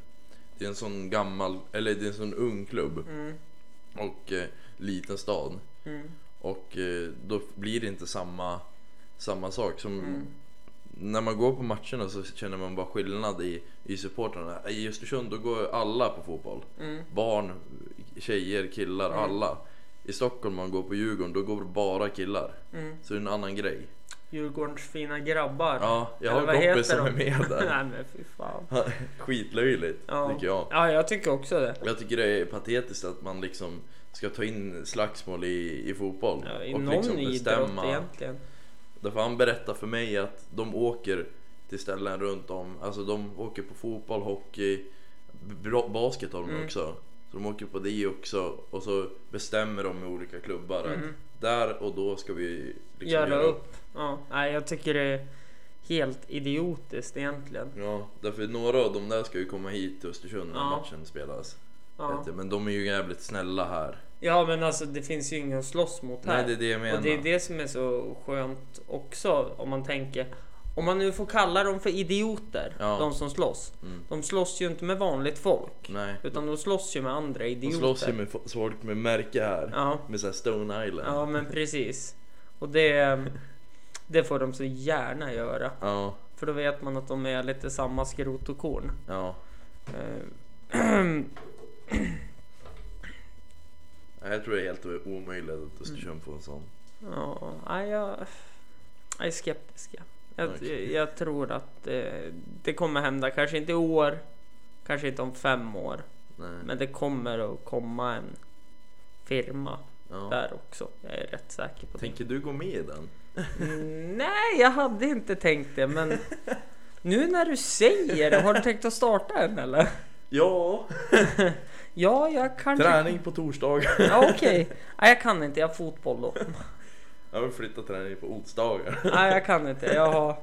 Speaker 3: Det är en sån gammal, eller det är en sån ung klubb
Speaker 2: Mm,
Speaker 3: och eh, liten stad.
Speaker 2: mm,
Speaker 3: Och eh, då blir det inte samma, samma sak som
Speaker 2: mm.
Speaker 3: när man går på matcherna så känner man bara skillnad i, i supportrarna. I Östersund då går alla på fotboll.
Speaker 2: Mm.
Speaker 3: Barn, tjejer, killar,
Speaker 2: Mm.
Speaker 3: alla. I Stockholm man går på Djurgården då går det bara killar.
Speaker 2: Mm.
Speaker 3: Så det är en annan grej.
Speaker 2: Djurgårdens fina grabbar.
Speaker 3: Ja, jag har en kompis som är med där. [laughs]
Speaker 2: nej men fy fan.
Speaker 3: Skitlöjligt
Speaker 2: Ja.
Speaker 3: tycker jag.
Speaker 2: Ja, jag tycker också det.
Speaker 3: Jag tycker det är patetiskt att man liksom ska ta in slagsmål i, i fotboll.
Speaker 2: Ja, I
Speaker 3: och
Speaker 2: någon
Speaker 3: liksom
Speaker 2: idrott
Speaker 3: bestämma.
Speaker 2: egentligen.
Speaker 3: Därför han berättar för mig att de åker till ställen runt om. Alltså de åker på fotboll, hockey, basket har de
Speaker 2: Mm.
Speaker 3: också. Så de åker på det också och så bestämmer de med olika klubbar att
Speaker 2: Mhm.
Speaker 3: där och då ska vi liksom
Speaker 2: Göra upp. Ja, nej, jag tycker det är helt idiotiskt egentligen.
Speaker 3: Ja, därför några av de där ska ju komma hit till Östersund när
Speaker 2: Ja.
Speaker 3: matchen spelas.
Speaker 2: Ja.
Speaker 3: Men de är ju jävligt snälla här.
Speaker 2: ja, men alltså det finns ju ingen att slåss mot här.
Speaker 3: Nej, det är det jag menar.
Speaker 2: Och det är det som är så skönt också om man tänker om man nu får kalla dem för idioter,
Speaker 3: Ja.
Speaker 2: de som slåss.
Speaker 3: Mm.
Speaker 2: De slåss ju inte med vanligt folk.
Speaker 3: Nej.
Speaker 2: Utan de slåss ju med andra
Speaker 3: De
Speaker 2: idioter.
Speaker 3: slåss ju med fo- folk med märke här.
Speaker 2: Ja,
Speaker 3: Med såhär Stone Island.
Speaker 2: ja men precis. Och det, det får de så gärna göra.
Speaker 3: Ja,
Speaker 2: För då vet man att de är lite samma skrot och korn.
Speaker 3: ja.
Speaker 2: Eh, [clears throat]
Speaker 3: Jag tror det är helt omöjligt att Östersund får en sån.
Speaker 2: Ja, jag, jag är skeptisk. ja. Jag,
Speaker 3: Okej.
Speaker 2: jag tror att det, det kommer hända, kanske inte i år, kanske inte om fem år.
Speaker 3: Nej.
Speaker 2: Men det kommer att komma en firma
Speaker 3: Ja.
Speaker 2: där också. Jag är rätt säker på det.
Speaker 3: Tänker du gå med i den?
Speaker 2: Mm, nej, jag hade inte tänkt det, men [laughs] nu när du säger det, har du tänkt att starta en eller?
Speaker 3: Ja! [laughs]
Speaker 2: Ja, jag kanske...
Speaker 3: Träning på torsdagar.
Speaker 2: Ja, okej. [laughs] Nej, jag kan inte. Jag har fotboll då.
Speaker 3: Jag vill flytta träning på onsdagar. [laughs]
Speaker 2: Nej, jag kan inte. Jag har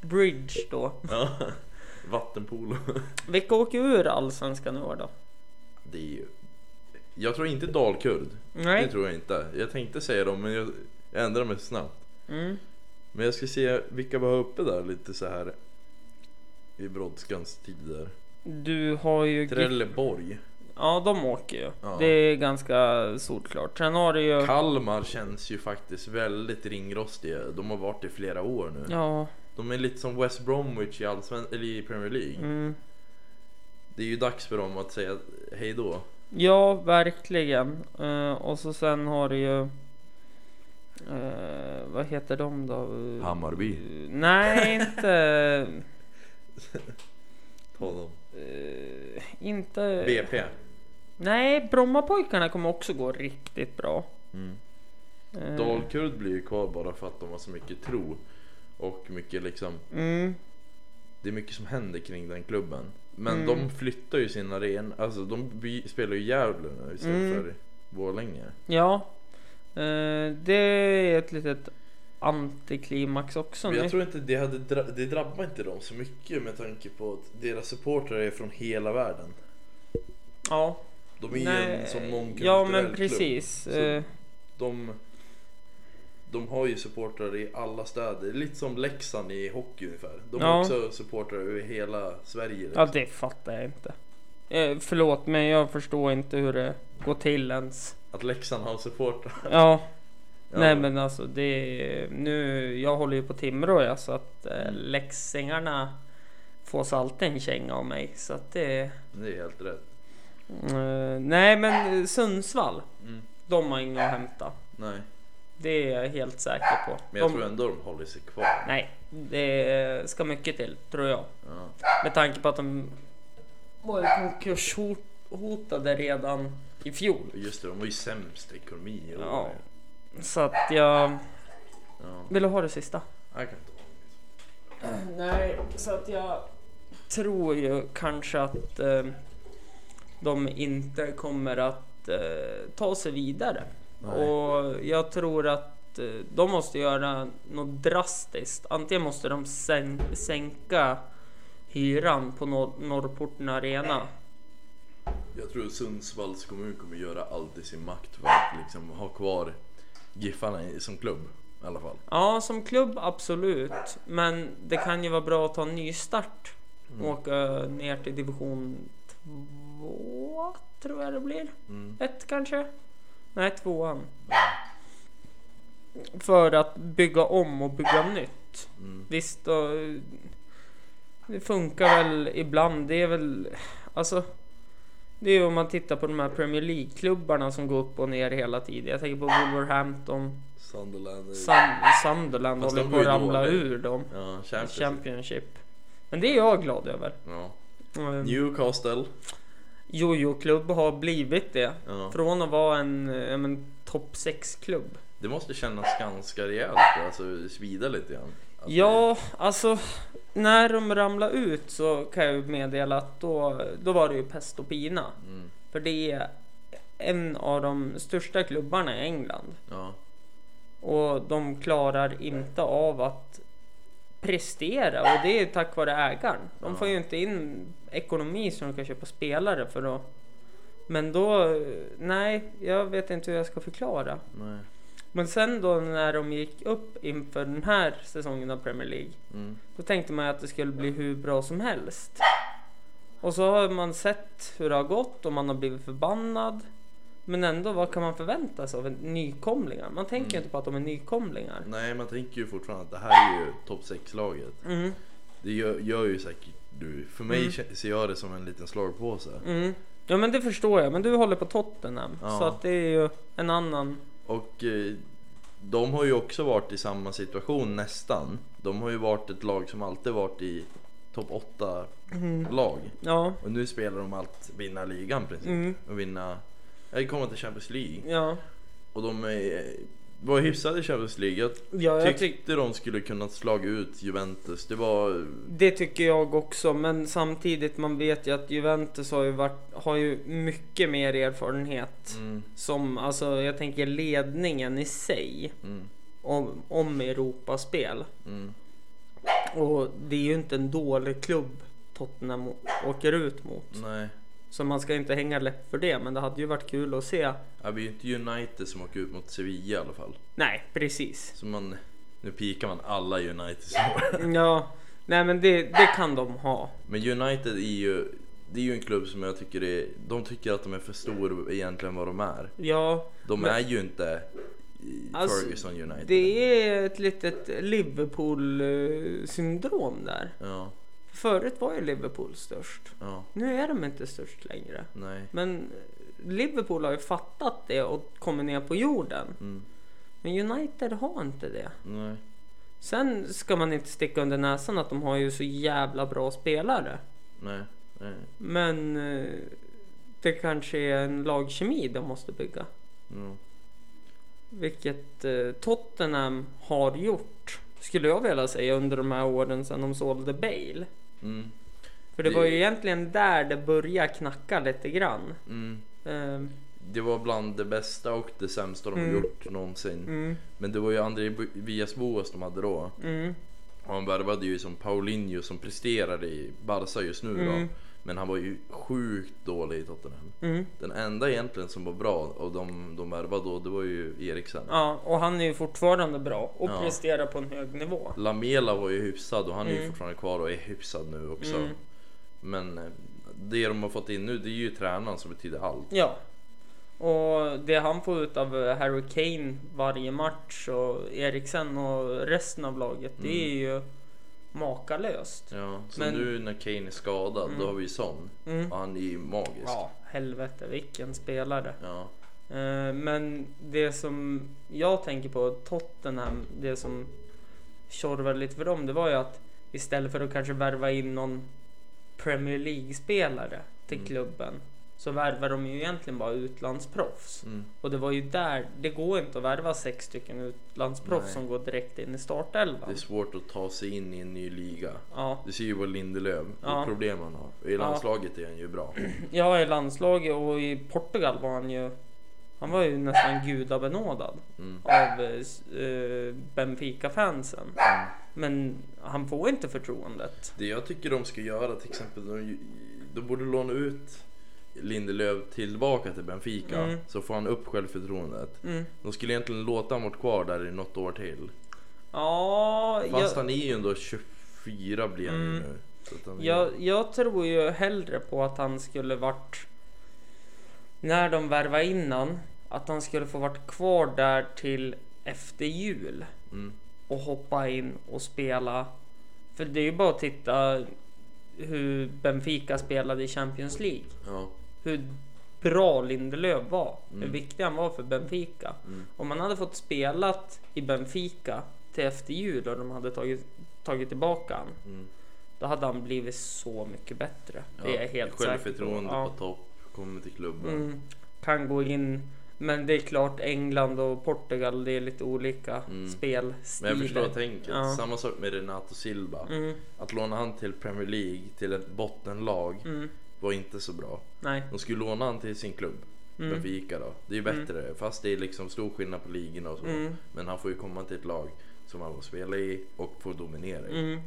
Speaker 2: bridge då.
Speaker 3: Ja. Vattenpolo.
Speaker 2: Vilka åker ur allsvenskan i år då?
Speaker 3: Det är ju... Jag tror inte Dalkurd. Det
Speaker 2: Nej.
Speaker 3: tror jag inte. Jag tänkte säga dem men jag, jag ändrar mig snabbt.
Speaker 2: Mm.
Speaker 3: Men jag ska se vilka vi har uppe där lite så här i brådskans tider.
Speaker 2: Du har ju...
Speaker 3: Trelleborg.
Speaker 2: Ja, de åker ju.
Speaker 3: Ja.
Speaker 2: Det är ganska solklart. Sen har du ju...
Speaker 3: Kalmar känns ju faktiskt väldigt ringrostiga. De har varit i flera år nu.
Speaker 2: Ja.
Speaker 3: De är lite som West Bromwich i, Allsven- eller i Premier League.
Speaker 2: Mm.
Speaker 3: Det är ju dags för dem att säga hej då.
Speaker 2: Ja, verkligen. Eh, och så sen har du ju... eh, vad heter de då?
Speaker 3: Hammarby.
Speaker 2: Nej, [laughs] inte...
Speaker 3: Ta dem.
Speaker 2: eh, inte...
Speaker 3: BP.
Speaker 2: Nej, Brommapojkarna kommer också gå riktigt bra.
Speaker 3: Mm.
Speaker 2: Eh,
Speaker 3: Dalkurd blir ju kvar bara för att de har så mycket tro. Och mycket liksom.
Speaker 2: Mm.
Speaker 3: Det är mycket som händer kring den klubben. Men
Speaker 2: Mm.
Speaker 3: de flyttar ju sin arena. Alltså de spelar ju Gävle nu istället
Speaker 2: Mm.
Speaker 3: för Borlänge.
Speaker 2: Ja. Eh, det är ett litet antiklimax också
Speaker 3: Men jag tror inte det hade dra- det drabbar inte dem så mycket med tanke på att deras supportrar är från hela världen.
Speaker 2: Ja.
Speaker 3: De är ju
Speaker 2: Nej,
Speaker 3: en sån mångkulturell
Speaker 2: Ja men
Speaker 3: klubb.
Speaker 2: precis.
Speaker 3: Så-
Speaker 2: Eh,
Speaker 3: De, de har ju supportrar i alla städer. Lite som Leksand i hockey ungefär. De har
Speaker 2: Ja.
Speaker 3: också supportrar över hela Sverige. liksom.
Speaker 2: ja det fattar jag inte. Eh, förlåt men jag förstår inte hur det går till ens.
Speaker 3: Att Leksand har supportrar. [laughs]
Speaker 2: Ja.
Speaker 3: Ja.
Speaker 2: Nej men alltså det är, nu, jag håller ju på Timrå ja, så att eh, läxingarna får så alltid en känga av mig så att det
Speaker 3: Det är helt rätt.
Speaker 2: Eh, Nej men Sundsvall,
Speaker 3: Mm.
Speaker 2: de har inget att hämta.
Speaker 3: Nej,
Speaker 2: Det är jag helt säker på.
Speaker 3: men jag
Speaker 2: de,
Speaker 3: tror ändå de håller sig kvar.
Speaker 2: Nej, det ska mycket till tror jag.
Speaker 3: Ja.
Speaker 2: Med tanke på att de var konkurshotade redan i fjol.
Speaker 3: Just det, de var ju sämst ekonomi i år.
Speaker 2: Ja. Så att jag...
Speaker 3: Ja.
Speaker 2: Vill du ha det sista?
Speaker 3: Jag kan ta
Speaker 2: Nej, så att jag tror ju kanske att eh, de inte kommer att eh, ta sig vidare.
Speaker 3: Nej.
Speaker 2: Och jag tror att eh, de måste göra något drastiskt. Antingen måste de sän sänka hyran på Nor Norrporten Arena.
Speaker 3: Jag tror Sundsvalls kommun kommer göra allt i sin makt för att liksom ha kvar Giffarna som klubb i alla fall.
Speaker 2: Ja, som klubb absolut. Men det kan ju vara bra att ta en ny start.
Speaker 3: Mm.
Speaker 2: Åka ner till division 2 tror jag det blir.
Speaker 3: Mm.
Speaker 2: Ett kanske? Nej, tvåan. För att bygga om och bygga nytt.
Speaker 3: Mm.
Speaker 2: Visst, då, det funkar väl ibland. Det är väl, alltså. Det är ju om man tittar på de här Premier League-klubbarna som går upp och ner hela tiden. Jag tänker på Wolverhampton,
Speaker 3: Sunderland.
Speaker 2: Sun- Sunderland håller på att ramla
Speaker 3: dåliga.
Speaker 2: ur dem.
Speaker 3: Ja, Champions.
Speaker 2: Championship. Men det är jag glad över.
Speaker 3: Ja.
Speaker 2: Mm.
Speaker 3: Newcastle.
Speaker 2: Jojo-klubb har blivit det.
Speaker 3: Ja.
Speaker 2: Från att vara en, en topp 6-klubb.
Speaker 3: Det måste kännas ganska rejält, alltså svida lite grann. Att
Speaker 2: Ja, alltså när de ramlade ut så kan jag ju meddela att då, då var det ju pest och pina.
Speaker 3: Mm.
Speaker 2: För det är en av de största klubbarna i England.
Speaker 3: Ja.
Speaker 2: Och de klarar inte av att prestera och det är tack vare ägaren. De får ju inte in ekonomi så de kan köpa spelare för att... Men då, nej, jag vet inte hur jag ska förklara.
Speaker 3: Nej.
Speaker 2: Men sen då när de gick upp inför den här säsongen av Premier League.
Speaker 3: Mm.
Speaker 2: Då tänkte man att det skulle bli hur bra som helst. Och så har man sett hur det har gått och man har blivit förbannad. Men ändå, vad kan man förvänta sig av en nykomlingar? Man tänker ju
Speaker 3: Mm.
Speaker 2: inte på att de är nykomlingar.
Speaker 3: Nej, man tänker ju fortfarande att det här är ju topp 6-laget.
Speaker 2: Mm,
Speaker 3: Det gör, gör ju säkert du. För mig
Speaker 2: Mm.
Speaker 3: ser jag det som en liten slagpåse.
Speaker 2: mm. Ja men det förstår jag, men du håller på Tottenham.
Speaker 3: Ja.
Speaker 2: Så att det är ju en annan...
Speaker 3: Och eh, de har ju också varit i samma situation nästan. De har ju varit ett lag som alltid varit i topp 8 lag.
Speaker 2: Ja,
Speaker 3: Och nu spelar de allt vinna ligan i princip.
Speaker 2: Mm.
Speaker 3: Och vinna, jag kommer till Champions League.
Speaker 2: ja.
Speaker 3: Och de är, var hyfsade i Champions League. Jag
Speaker 2: ja jag tyck,
Speaker 3: tyckte de skulle kunna slå ut Juventus. Det var,
Speaker 2: det tycker jag också, men samtidigt man vet ju att Juventus har ju, varit, har ju mycket mer erfarenhet.
Speaker 3: mm,
Speaker 2: Som, alltså jag tänker ledningen i sig.
Speaker 3: mm,
Speaker 2: Om, om Europaspel.
Speaker 3: mm.
Speaker 2: Och det är ju inte en dålig klubb Tottenham åker ut mot.
Speaker 3: Nej.
Speaker 2: Så man ska inte hänga läpp för det. Men det hade ju varit kul att se.
Speaker 3: Ja, vi är ju inte United som åker ut mot Sevilla i alla fall.
Speaker 2: Nej, precis.
Speaker 3: Så man, nu pikar man alla United som. [laughs]
Speaker 2: Ja, nej men det, det kan de ha.
Speaker 3: Men United är ju, det är ju en klubb som jag tycker är, de tycker att de är för stor egentligen vad de är.
Speaker 2: Ja,
Speaker 3: De
Speaker 2: Men-
Speaker 3: är ju inte
Speaker 2: Alltså,
Speaker 3: Ferguson United.
Speaker 2: det är ett litet Liverpool-syndrom där.
Speaker 3: Ja,
Speaker 2: Förut var ju Liverpool störst.
Speaker 3: ja,
Speaker 2: Nu är de inte störst längre.
Speaker 3: nej.
Speaker 2: Men Liverpool har ju fattat det och kommit ner på jorden.
Speaker 3: Mm,
Speaker 2: Men United har inte det.
Speaker 3: nej.
Speaker 2: Sen ska man inte sticka under näsan att de har ju så jävla bra spelare.
Speaker 3: Nej, nej.
Speaker 2: Men eh, det kanske är en lagkemi de måste bygga.
Speaker 3: Mm.
Speaker 2: Vilket eh, Tottenham har gjort. Skulle jag vilja säga under de här åren sedan de sålde Bale.
Speaker 3: Mm.
Speaker 2: För det
Speaker 3: Det-
Speaker 2: var ju egentligen där det började knacka lite grann.
Speaker 3: Mm.
Speaker 2: Eh,
Speaker 3: Det var bland det bästa och det sämsta de
Speaker 2: Mm.
Speaker 3: gjort någonsin.
Speaker 2: mm,
Speaker 3: Men det var ju André Villas-Boas de hade då.
Speaker 2: mm,
Speaker 3: Och han värvade ju som Paulinho som presterade i Barca just nu då.
Speaker 2: Mm.
Speaker 3: Men han var ju sjukt dålig i Tottenham.
Speaker 2: mm.
Speaker 3: Den enda egentligen som var bra och de, de värvade då, det var ju Eriksen.
Speaker 2: Ja, och han är ju fortfarande bra och
Speaker 3: Ja.
Speaker 2: presterar på en hög nivå.
Speaker 3: Lamela var ju hyfsad och han är ju
Speaker 2: Mm.
Speaker 3: fortfarande kvar och är hyfsad nu också.
Speaker 2: Mm.
Speaker 3: Men eh, det de har fått in nu det är ju tränaren som betyder allt.
Speaker 2: Ja. Och det han får ut av eh, Harry Kane varje match och Eriksen och resten av laget, det är ju makalöst.
Speaker 3: Ja, som
Speaker 2: Men-
Speaker 3: nu när Kane är skadad, då har vi Son.
Speaker 2: Mm.
Speaker 3: Och han är ju magisk.
Speaker 2: Ja, helvete vilken spelare.
Speaker 3: Ja.
Speaker 2: Eh, Men det som jag tänker på Tottenham, det som tjorvade lite för dem, det var ju att istället för att kanske värva in någon Premier League-spelare till
Speaker 3: Mm.
Speaker 2: klubben så värvar de ju egentligen bara utlandsproffs.
Speaker 3: Mm.
Speaker 2: Och det var ju där, det går inte att värva sex stycken utlandsproffs
Speaker 3: Nej.
Speaker 2: som går direkt in i
Speaker 3: Det
Speaker 2: startelvan.
Speaker 3: är svårt att ta sig in i en ny liga.
Speaker 2: Ja,
Speaker 3: Du ser ju vad Lindelöf,
Speaker 2: Ja.
Speaker 3: ja. problem han har. I landslaget är han ju bra. [clears throat]
Speaker 2: ja, i landslaget och i Portugal var han ju, han var ju nästan gudabenådad
Speaker 3: Mm.
Speaker 2: av eh, Benfica-fansen. Men han får inte förtroendet.
Speaker 3: Det jag tycker de ska göra till exempel, de, de borde låna ut Lindelöf tillbaka till Benfica.
Speaker 2: Mm.
Speaker 3: Så får han upp självförtroendet.
Speaker 2: Mm.
Speaker 3: De skulle egentligen låta han vara kvar där i något år till.
Speaker 2: Ja,
Speaker 3: Fast
Speaker 2: jag,
Speaker 3: han är ju ändå 24 blir han
Speaker 2: Mm.
Speaker 3: nu. Han är-
Speaker 2: jag, jag tror ju hellre på att han skulle varit när de värvar innan att han skulle få varit kvar där till efter jul
Speaker 3: Mm.
Speaker 2: och hoppa in och spela. För det är ju bara att titta hur Benfica spelade i Champions League.
Speaker 3: Ja.
Speaker 2: Hur bra Lindelöf var. Hur
Speaker 3: Mm.
Speaker 2: viktig han var för Benfica.
Speaker 3: Mm.
Speaker 2: Om man hade fått spelat i Benfica till efter jul och de hade tagit, tagit tillbaka han.
Speaker 3: Mm.
Speaker 2: Då hade han blivit så mycket bättre. det är jag helt säker på.
Speaker 3: Självförtroende
Speaker 2: Ja.
Speaker 3: topp, kommer till klubben.
Speaker 2: Mm, kan gå in. Men det är klart England och Portugal det är lite olika
Speaker 3: Mm.
Speaker 2: spelstilar.
Speaker 3: Men jag förstår tänket.
Speaker 2: Ja.
Speaker 3: Samma sak med Renato Silva.
Speaker 2: Mm,
Speaker 3: Att låna han till Premier League, till ett bottenlag,
Speaker 2: mm,
Speaker 3: var inte så bra.
Speaker 2: nej.
Speaker 3: De skulle låna han till sin klubb,
Speaker 2: Mm,
Speaker 3: Benfica då. Det är ju bättre, fast det är liksom stor skillnad på ligorna och så.
Speaker 2: mm,
Speaker 3: Men han får ju komma till ett lag som han får spela i och få dominera i.
Speaker 2: mm.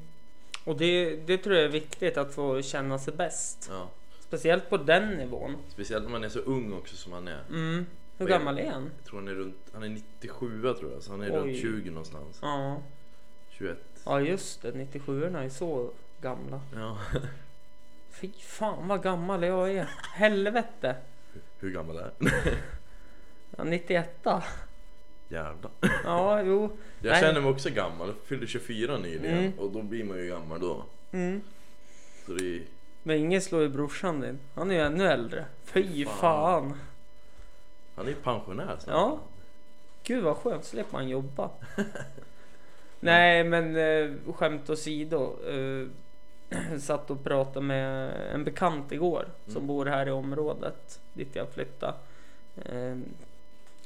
Speaker 2: Och det, det tror jag är viktigt att få känna sig bäst.
Speaker 3: Ja.
Speaker 2: Speciellt på den nivån.
Speaker 3: Speciellt när man är så ung också som han är.
Speaker 2: Mm. Hur gammal är han?
Speaker 3: Jag tror han är runt, han är 97 tror jag, så han är
Speaker 2: Oj.
Speaker 3: runt 20 någonstans.
Speaker 2: Ja,
Speaker 3: 21.
Speaker 2: ja just det. 97 är så gamla.
Speaker 3: Ja. [laughs]
Speaker 2: Fy fan vad gammal jag är. Helvete.
Speaker 3: Hur gammal är han?
Speaker 2: Ja, 91
Speaker 3: Jävlar.
Speaker 2: Ja, jo.
Speaker 3: Jag
Speaker 2: Nej.
Speaker 3: känner mig också gammal, jag fyllde 24 nyligen
Speaker 2: Mm.
Speaker 3: och då blir man ju gammal då.
Speaker 2: Mm.
Speaker 3: Så det är
Speaker 2: Men ingen slår ju brorsan din. Han är ju ännu äldre. Fy
Speaker 3: Fan.
Speaker 2: fan.
Speaker 3: han är ju pensionär snart.
Speaker 2: Ja. Gud vad skönt, slipper man jobba. [laughs] Nej men eh, skämt åsido. Eh, [clears throat] satt och pratade med en bekant igår som
Speaker 3: Mm.
Speaker 2: bor här i området dit jag flyttade. Eh,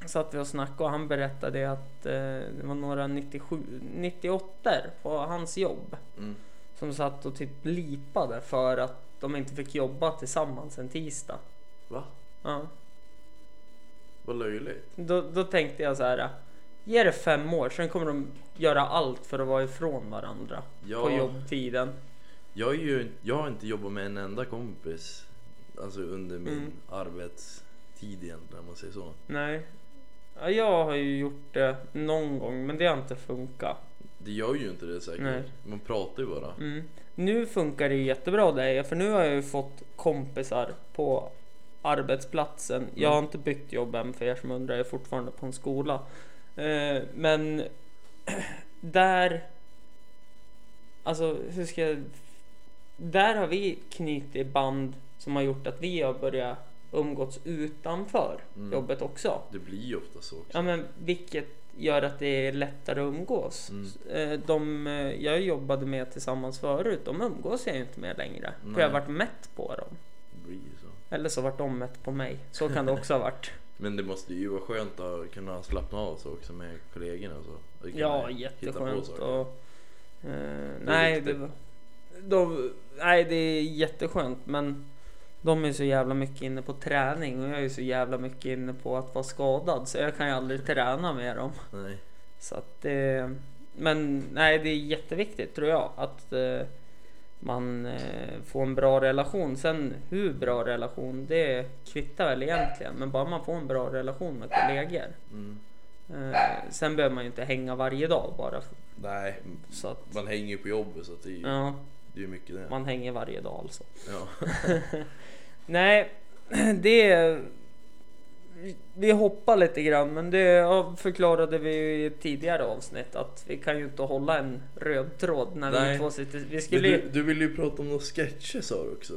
Speaker 2: satt vi och snackade och han berättade att eh, det var några 97, 98 på hans jobb
Speaker 3: Mm.
Speaker 2: som satt och typ lipade för att de inte fick jobba tillsammans en tisdag.
Speaker 3: Va?
Speaker 2: Ja.
Speaker 3: Vad löjligt.
Speaker 2: Då, då tänkte jag så här. Ge det fem år, sen kommer de göra allt för att vara ifrån varandra
Speaker 3: Ja.
Speaker 2: på jobbtiden.
Speaker 3: Jag, är ju, jag har inte jobbat med en enda kompis alltså under min
Speaker 2: Mm.
Speaker 3: arbetstid egentligen om man säger så.
Speaker 2: Nej. Ja, jag har ju gjort det någon gång, men det har inte funkat.
Speaker 3: Det gör ju inte det säkert.
Speaker 2: Nej.
Speaker 3: Man pratar ju bara.
Speaker 2: Mm. Nu funkar det jättebra där, för nu har jag ju fått kompisar på arbetsplatsen. Jag har inte bytt jobb än för er som undrar, jag är fortfarande på en skola. Eh, men [clears throat] där... Alltså, hur ska jag... Där har vi knutit band som har gjort att vi har börjat umgås utanför
Speaker 3: Mm.
Speaker 2: jobbet också.
Speaker 3: Det blir ju ofta så också.
Speaker 2: Ja, men vilket gör att det är lättare att umgås.
Speaker 3: Mm.
Speaker 2: Eh, De eh, jag jobbade med tillsammans förut, de umgås jag ju inte med längre. För
Speaker 3: Nej.
Speaker 2: jag har varit mätt på dem.
Speaker 3: Det så.
Speaker 2: Eller så vart de mätt på mig. Så kan det också ha varit. [laughs]
Speaker 3: Men det måste ju vara skönt att kunna slappna av så också med kollegorna och så.
Speaker 2: Ja, jätteskönt. Och, eh, nej, det,
Speaker 3: viktigt.
Speaker 2: var- de, nej, det är jätteskönt. Men de är så jävla mycket inne på träning och jag är så jävla mycket inne på att vara skadad. Så jag kan ju aldrig träna med dem.
Speaker 3: Nej.
Speaker 2: Så att det, men nej, det är jätteviktigt tror jag att eh, man eh, får en bra relation. Sen hur bra relation, det kvittar väl egentligen. Men bara man får en bra relation med kollegor.
Speaker 3: Mm.
Speaker 2: Eh, sen behöver man ju inte hänga varje dag bara.
Speaker 3: Nej,
Speaker 2: Så att,
Speaker 3: man hänger ju på jobbet så att det är ju
Speaker 2: ja,
Speaker 3: det är mycket det.
Speaker 2: man hänger varje dag alltså.
Speaker 3: Ja. [laughs]
Speaker 2: Nej, [clears throat] det är... vi hoppar lite grann, men det förklarade vi ju i ett tidigare avsnitt att vi kan ju inte hålla en röd tråd när vi
Speaker 3: Nej.
Speaker 2: två sitter. Vi skulle
Speaker 3: du, du ville ju prata om några sketcher sa du också.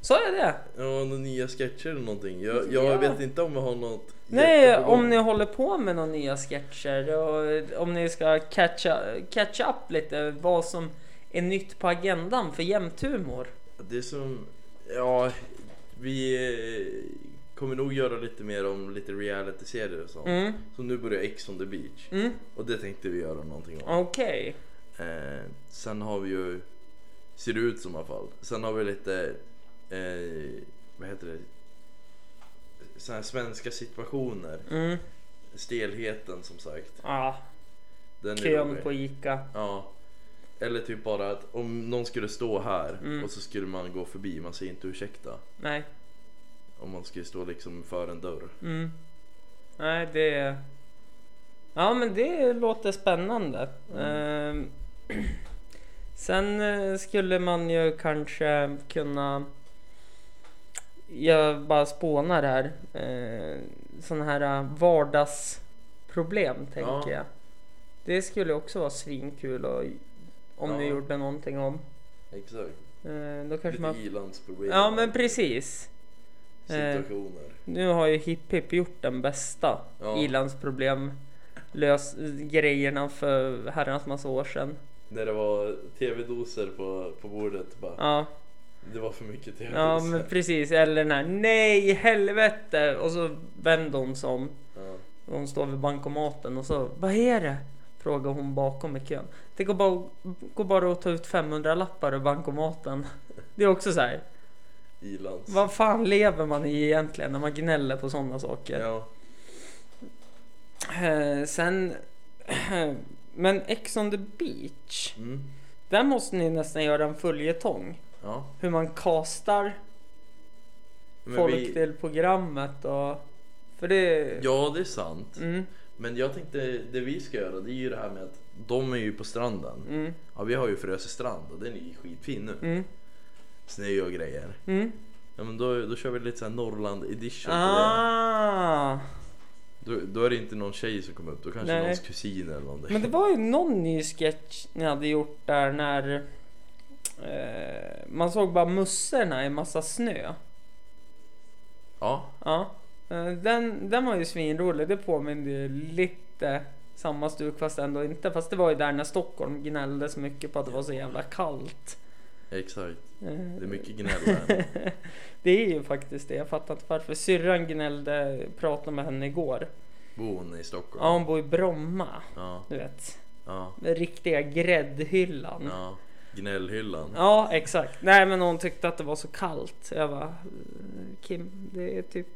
Speaker 2: Sa jag det?
Speaker 3: Ja, några nya sketcher eller någonting. Jag, jag
Speaker 2: Ja.
Speaker 3: vet inte om jag har något
Speaker 2: Nej, om ni håller på med några nya sketcher och om ni ska catcha, catch up lite vad som är nytt på agendan för jämthumor.
Speaker 3: Det som, ja, vi eh, kommer nog göra lite mer om lite reality-serier och sånt.
Speaker 2: Mm,
Speaker 3: Så nu börjar X on the beach.
Speaker 2: mm,
Speaker 3: Och det tänkte vi göra någonting om.
Speaker 2: okej.
Speaker 3: Eh, sen har vi ju, ser det ut som i alla fall. Sen har vi lite, eh, vad heter det? Såna här svenska situationer.
Speaker 2: Mm,
Speaker 3: Stelheten som sagt.
Speaker 2: ja,
Speaker 3: Den
Speaker 2: kön på Ica.
Speaker 3: Ja. Eller typ bara att om någon skulle stå här
Speaker 2: Mm.
Speaker 3: och så skulle man gå förbi, man säger inte ursäkta.
Speaker 2: Nej.
Speaker 3: Om man skulle stå liksom för en dörr.
Speaker 2: Mm. Nej, det... Ja, men det låter spännande. Ehm, [clears throat] Sen eh, skulle man ju kanske kunna... Jag bara spånar här. Eh, Sådana här eh, vardagsproblem tänker
Speaker 3: Ja.
Speaker 2: jag. Det skulle också vara svinkul och, om ni
Speaker 3: Ja.
Speaker 2: gjorde någonting om.
Speaker 3: Exakt.
Speaker 2: Eh, Då kanske
Speaker 3: Lite
Speaker 2: man...
Speaker 3: ilandsproblem.
Speaker 2: Ja men precis.
Speaker 3: Situationer.
Speaker 2: Nu har ju Hipp Hipp gjort den bästa
Speaker 3: Ja.
Speaker 2: ilandsproblem lös grejerna för herrans massa år sedan.
Speaker 3: När det var tv-doser på, på bordet bara.
Speaker 2: Ja,
Speaker 3: Det var för mycket tv-doser.
Speaker 2: ja men precis. Eller den här nej helvete och så vänder hon sig om.
Speaker 3: Ja.
Speaker 2: Hon står vid bankomaten och så vad är det? Frågar hon bakom i kön. Det går bara, går bara att ta ut 500 lappar ur bankomaten. Det är också så här.
Speaker 3: Ilands.
Speaker 2: Vad fan lever man i egentligen när man gnäller på sådana saker?
Speaker 3: Ja.
Speaker 2: Eh, sen, [clears throat] men Ex on the beach.
Speaker 3: Mm.
Speaker 2: Där måste ni nästan göra en följetong.
Speaker 3: Ja.
Speaker 2: Hur man castar
Speaker 3: Men
Speaker 2: folk
Speaker 3: vi,
Speaker 2: till programmet och... För det...
Speaker 3: ja, det är sant.
Speaker 2: Mm,
Speaker 3: Men jag tänkte, det vi ska göra det är ju det här med att de är ju på stranden.
Speaker 2: mm,
Speaker 3: Ja, vi har ju Frösö strand och den är ju skitfin nu.
Speaker 2: mm,
Speaker 3: Snö och grejer.
Speaker 2: mm.
Speaker 3: Ja men då, då kör vi lite såhär Norrland edition på
Speaker 2: Ah!
Speaker 3: det. Då, då är det inte någon tjej som kommer upp, då kanske
Speaker 2: Nej.
Speaker 3: någons kusin eller någonting.
Speaker 2: Men det var ju någon ny sketch ni hade gjort där när eh, man såg bara mussorna i massa snö.
Speaker 3: Ja,
Speaker 2: Ja, den, den var ju svinrolig. Det påminner ju lite samma stuk fast ändå inte. Fast det var ju där när Stockholm gnällde så mycket på att det var så jävla kallt.
Speaker 3: exakt.
Speaker 2: Eh,
Speaker 3: Det är mycket gnäll där. [laughs]
Speaker 2: det är ju faktiskt det. Jag fattar inte varför. Syrran gnällde, pratade med henne igår.
Speaker 3: Bor hon i Stockholm?
Speaker 2: Ja, hon bor i Bromma.
Speaker 3: Ja,
Speaker 2: Du vet.
Speaker 3: ja,
Speaker 2: Den riktiga gräddhyllan.
Speaker 3: ja. Gnällhyllan.
Speaker 2: Ja, exakt. Nej, men hon tyckte att det var så kallt. Jag bara, Kim, det är typ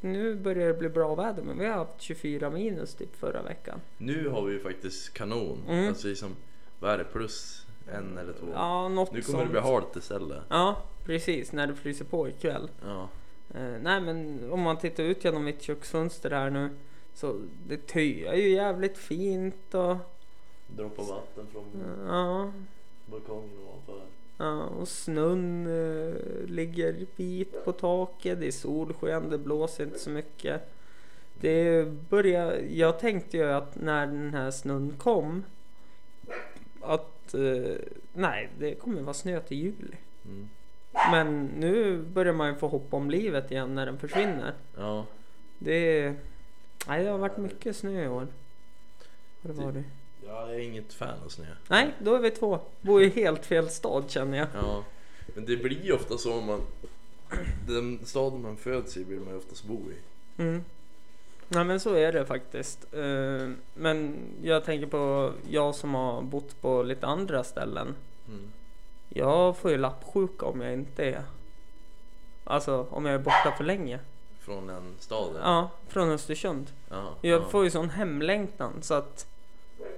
Speaker 2: nu börjar det bli bra väder, men vi har haft 24 minus typ förra veckan.
Speaker 3: Nu har vi ju faktiskt kanon.
Speaker 2: Mm.
Speaker 3: Alltså liksom, vad är det? Plus en eller två?
Speaker 2: Ja, något
Speaker 3: nu kommer det
Speaker 2: sånt.
Speaker 3: bli halt istället.
Speaker 2: Ja, precis. När det fryser på ikväll.
Speaker 3: Ja,
Speaker 2: Eh, nej, men om man tittar ut genom mitt köksfönster här nu så det töar ju jävligt fint och
Speaker 3: droppa vatten från
Speaker 2: ja,
Speaker 3: balkongen ovanför.
Speaker 2: Och snön eh, ligger vit på taket. Det är solsken, det blåser inte så mycket. Det börjar, jag tänkte ju att när den här snön kom att eh, nej, det kommer vara snö till juli.
Speaker 3: Mm.
Speaker 2: Men nu börjar man ju få hopp om livet igen när den försvinner.
Speaker 3: Ja,
Speaker 2: Det, nej, det har varit mycket snö i år. Har det
Speaker 3: Det-
Speaker 2: varit?
Speaker 3: Jag är inget fan av snö.
Speaker 2: Nej, då är vi två. Bor i helt fel stad känner jag.
Speaker 3: Ja, men det blir ju ofta så om man... Den staden man föds i vill man ju oftast bo i.
Speaker 2: Mm. Nej men så är det faktiskt. Eh, Men jag tänker på jag som har bott på lite andra ställen.
Speaker 3: Mm.
Speaker 2: Jag får ju lappsjuka om jag inte är... Alltså om jag är borta för länge.
Speaker 3: Från en stad? eller?
Speaker 2: Ja, från Östersund.
Speaker 3: Ja,
Speaker 2: Jag
Speaker 3: ja.
Speaker 2: får ju sån hemlängtan så att...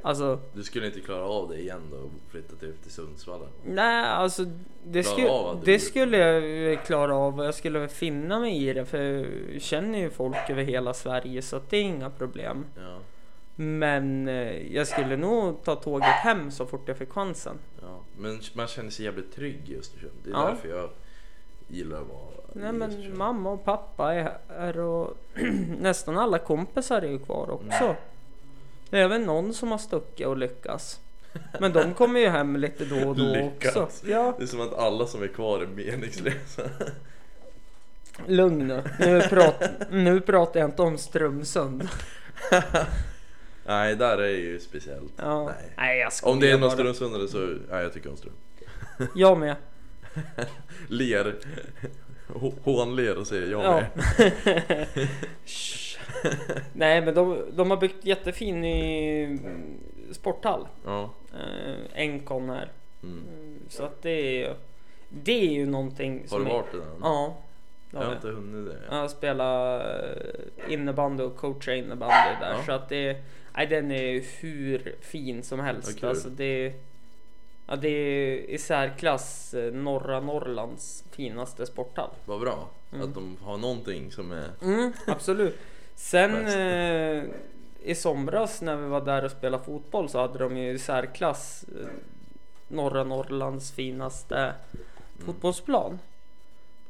Speaker 2: Alltså,
Speaker 3: Du skulle inte klara av det igen då och flytta typ till Sundsvall?
Speaker 2: nej alltså det, sku, det skulle jag klara av och jag skulle finna mig i det för jag känner ju folk över hela Sverige så det är inga problem.
Speaker 3: Ja,
Speaker 2: Men eh, jag skulle nog ta tåget hem så fort jag fick chansen.
Speaker 3: ja. Men man känner sig jävligt trygg i Östersund. Det är
Speaker 2: Ja.
Speaker 3: därför jag... gillar att vara
Speaker 2: Nej men mamma och pappa är här och [clears throat] nästan alla kompisar är ju kvar också.
Speaker 3: Mm.
Speaker 2: Det är väl någon som har stuckit och lyckas. Men de kommer ju hem lite då och då
Speaker 3: Lyckas.
Speaker 2: också. Ja,
Speaker 3: Det är som att alla som är kvar är meningslösa.
Speaker 2: lugn nu. Nu, prat, nu pratar jag inte om Strömsund.
Speaker 3: Nej, där är ju speciellt.
Speaker 2: Ja.
Speaker 3: Nej.
Speaker 2: Nej jag skojar
Speaker 3: Om det är någon
Speaker 2: bara.
Speaker 3: Strömsundare så, nej jag tycker om Ström.
Speaker 2: Jag med. [laughs]
Speaker 3: Ler. Hå- Hånler och säger jag
Speaker 2: Ja.
Speaker 3: med. [laughs] [laughs]
Speaker 2: Nej men de, de har byggt jättefin ny sporthall.
Speaker 3: Ja.
Speaker 2: Eh, Encon här.
Speaker 3: Mm.
Speaker 2: Mm, Så att det är ju, det är ju någonting
Speaker 3: Har
Speaker 2: som
Speaker 3: du varit i den?
Speaker 2: Ja.
Speaker 3: Jag
Speaker 2: har
Speaker 3: har inte hunnit det.
Speaker 2: Jag spelar eh, innebandy och coachar innebandy där
Speaker 3: Ja.
Speaker 2: så att det nej, den är hur fin som helst.
Speaker 3: Kul.
Speaker 2: Alltså det, ja, det är i särklass eh, norra Norrlands finaste sporthall.
Speaker 3: Vad bra
Speaker 2: Mm.
Speaker 3: att de har någonting som är...
Speaker 2: Mm, absolut. Sen eh, i somras när vi var där och spelade fotboll så hade de ju i särklass eh, norra Norrlands finaste
Speaker 3: Mm.
Speaker 2: fotbollsplan.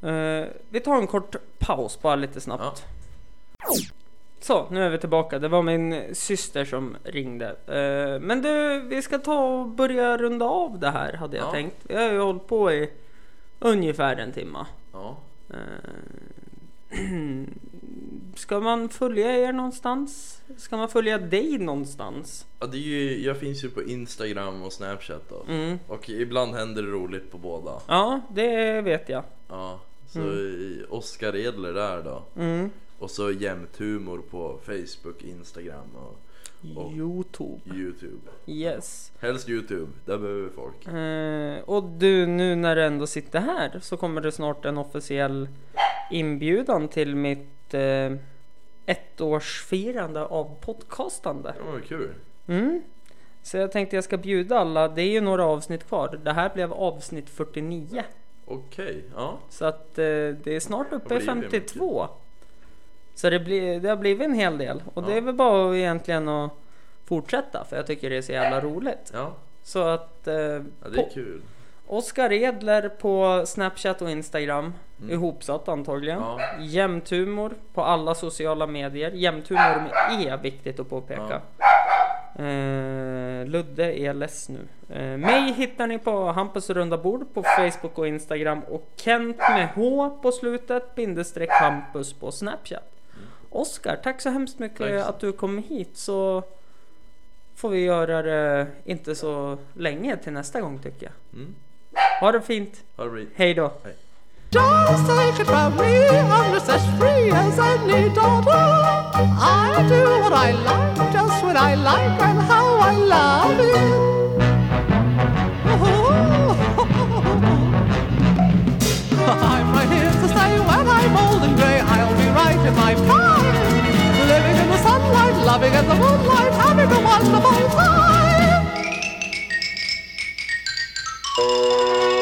Speaker 2: Eh, vi tar en kort paus bara lite snabbt. Så, nu är vi tillbaka. Det var min syster som ringde. Eh, men du, vi ska ta och börja runda av det här hade jag
Speaker 3: Ja.
Speaker 2: tänkt. Vi har ju hållit på i ungefär en timma.
Speaker 3: Ja. [clears throat]
Speaker 2: Ska man följa er någonstans? Ska man följa dig någonstans?
Speaker 3: ja det är ju, jag finns ju på Instagram och Snapchat då.
Speaker 2: Mm.
Speaker 3: Och ibland händer det roligt på båda.
Speaker 2: Ja, det vet jag.
Speaker 3: Ja. Så i Oskar Edler där då.
Speaker 2: Mm.
Speaker 3: Och så jämt humor på Facebook, Instagram och Och-
Speaker 2: Youtube.
Speaker 3: Youtube.
Speaker 2: Yes.
Speaker 3: Helst Youtube, där behöver vi folk.
Speaker 2: Eh, och du, nu när du ändå sitter här så kommer det snart en officiell inbjudan till mitt eh, ettårsfirande av podcastande.
Speaker 3: Ja, vad kul.
Speaker 2: Mm. Så jag tänkte jag ska bjuda alla. Det är ju några avsnitt kvar. Det här blev avsnitt 49.
Speaker 3: Okej, ja.
Speaker 2: Så att eh, det är snart uppe i
Speaker 3: blir det
Speaker 2: 52. Så det, blir, det har blivit en hel del. Och det
Speaker 3: Ja.
Speaker 2: är väl bara egentligen att fortsätta. För jag tycker det är så jävla roligt.
Speaker 3: Ja,
Speaker 2: Så att eh,
Speaker 3: ja det är kul.
Speaker 2: Oskar Edler på Snapchat och Instagram.
Speaker 3: Mm.
Speaker 2: Ihopsatt antagligen.
Speaker 3: Ja.
Speaker 2: Jämthumor på alla sociala medier. Jämthumor med E, viktigt att påpeka. Eh, Ludde är less nu. Eh, mig hittar ni på Hampus runda bord på Facebook och Instagram och Kent med H på slutet bindestreck Hampus på Snapchat. Oskar, tack så hemskt mycket
Speaker 3: Tack.
Speaker 2: att du kom hit så får vi göra det inte så länge till nästa gång tycker jag.
Speaker 3: Mm.
Speaker 2: Ha det fint.
Speaker 3: Ha det bra.
Speaker 2: Hej då.
Speaker 1: Just take it from me, I'm just as free as any daughter. I do what I like, just when I like, and how I love it. [laughs] I'm right here to stay when I'm old and grey. I'll be right in my prime, living in the sunlight, loving in the moonlight, having a wonderful time. Música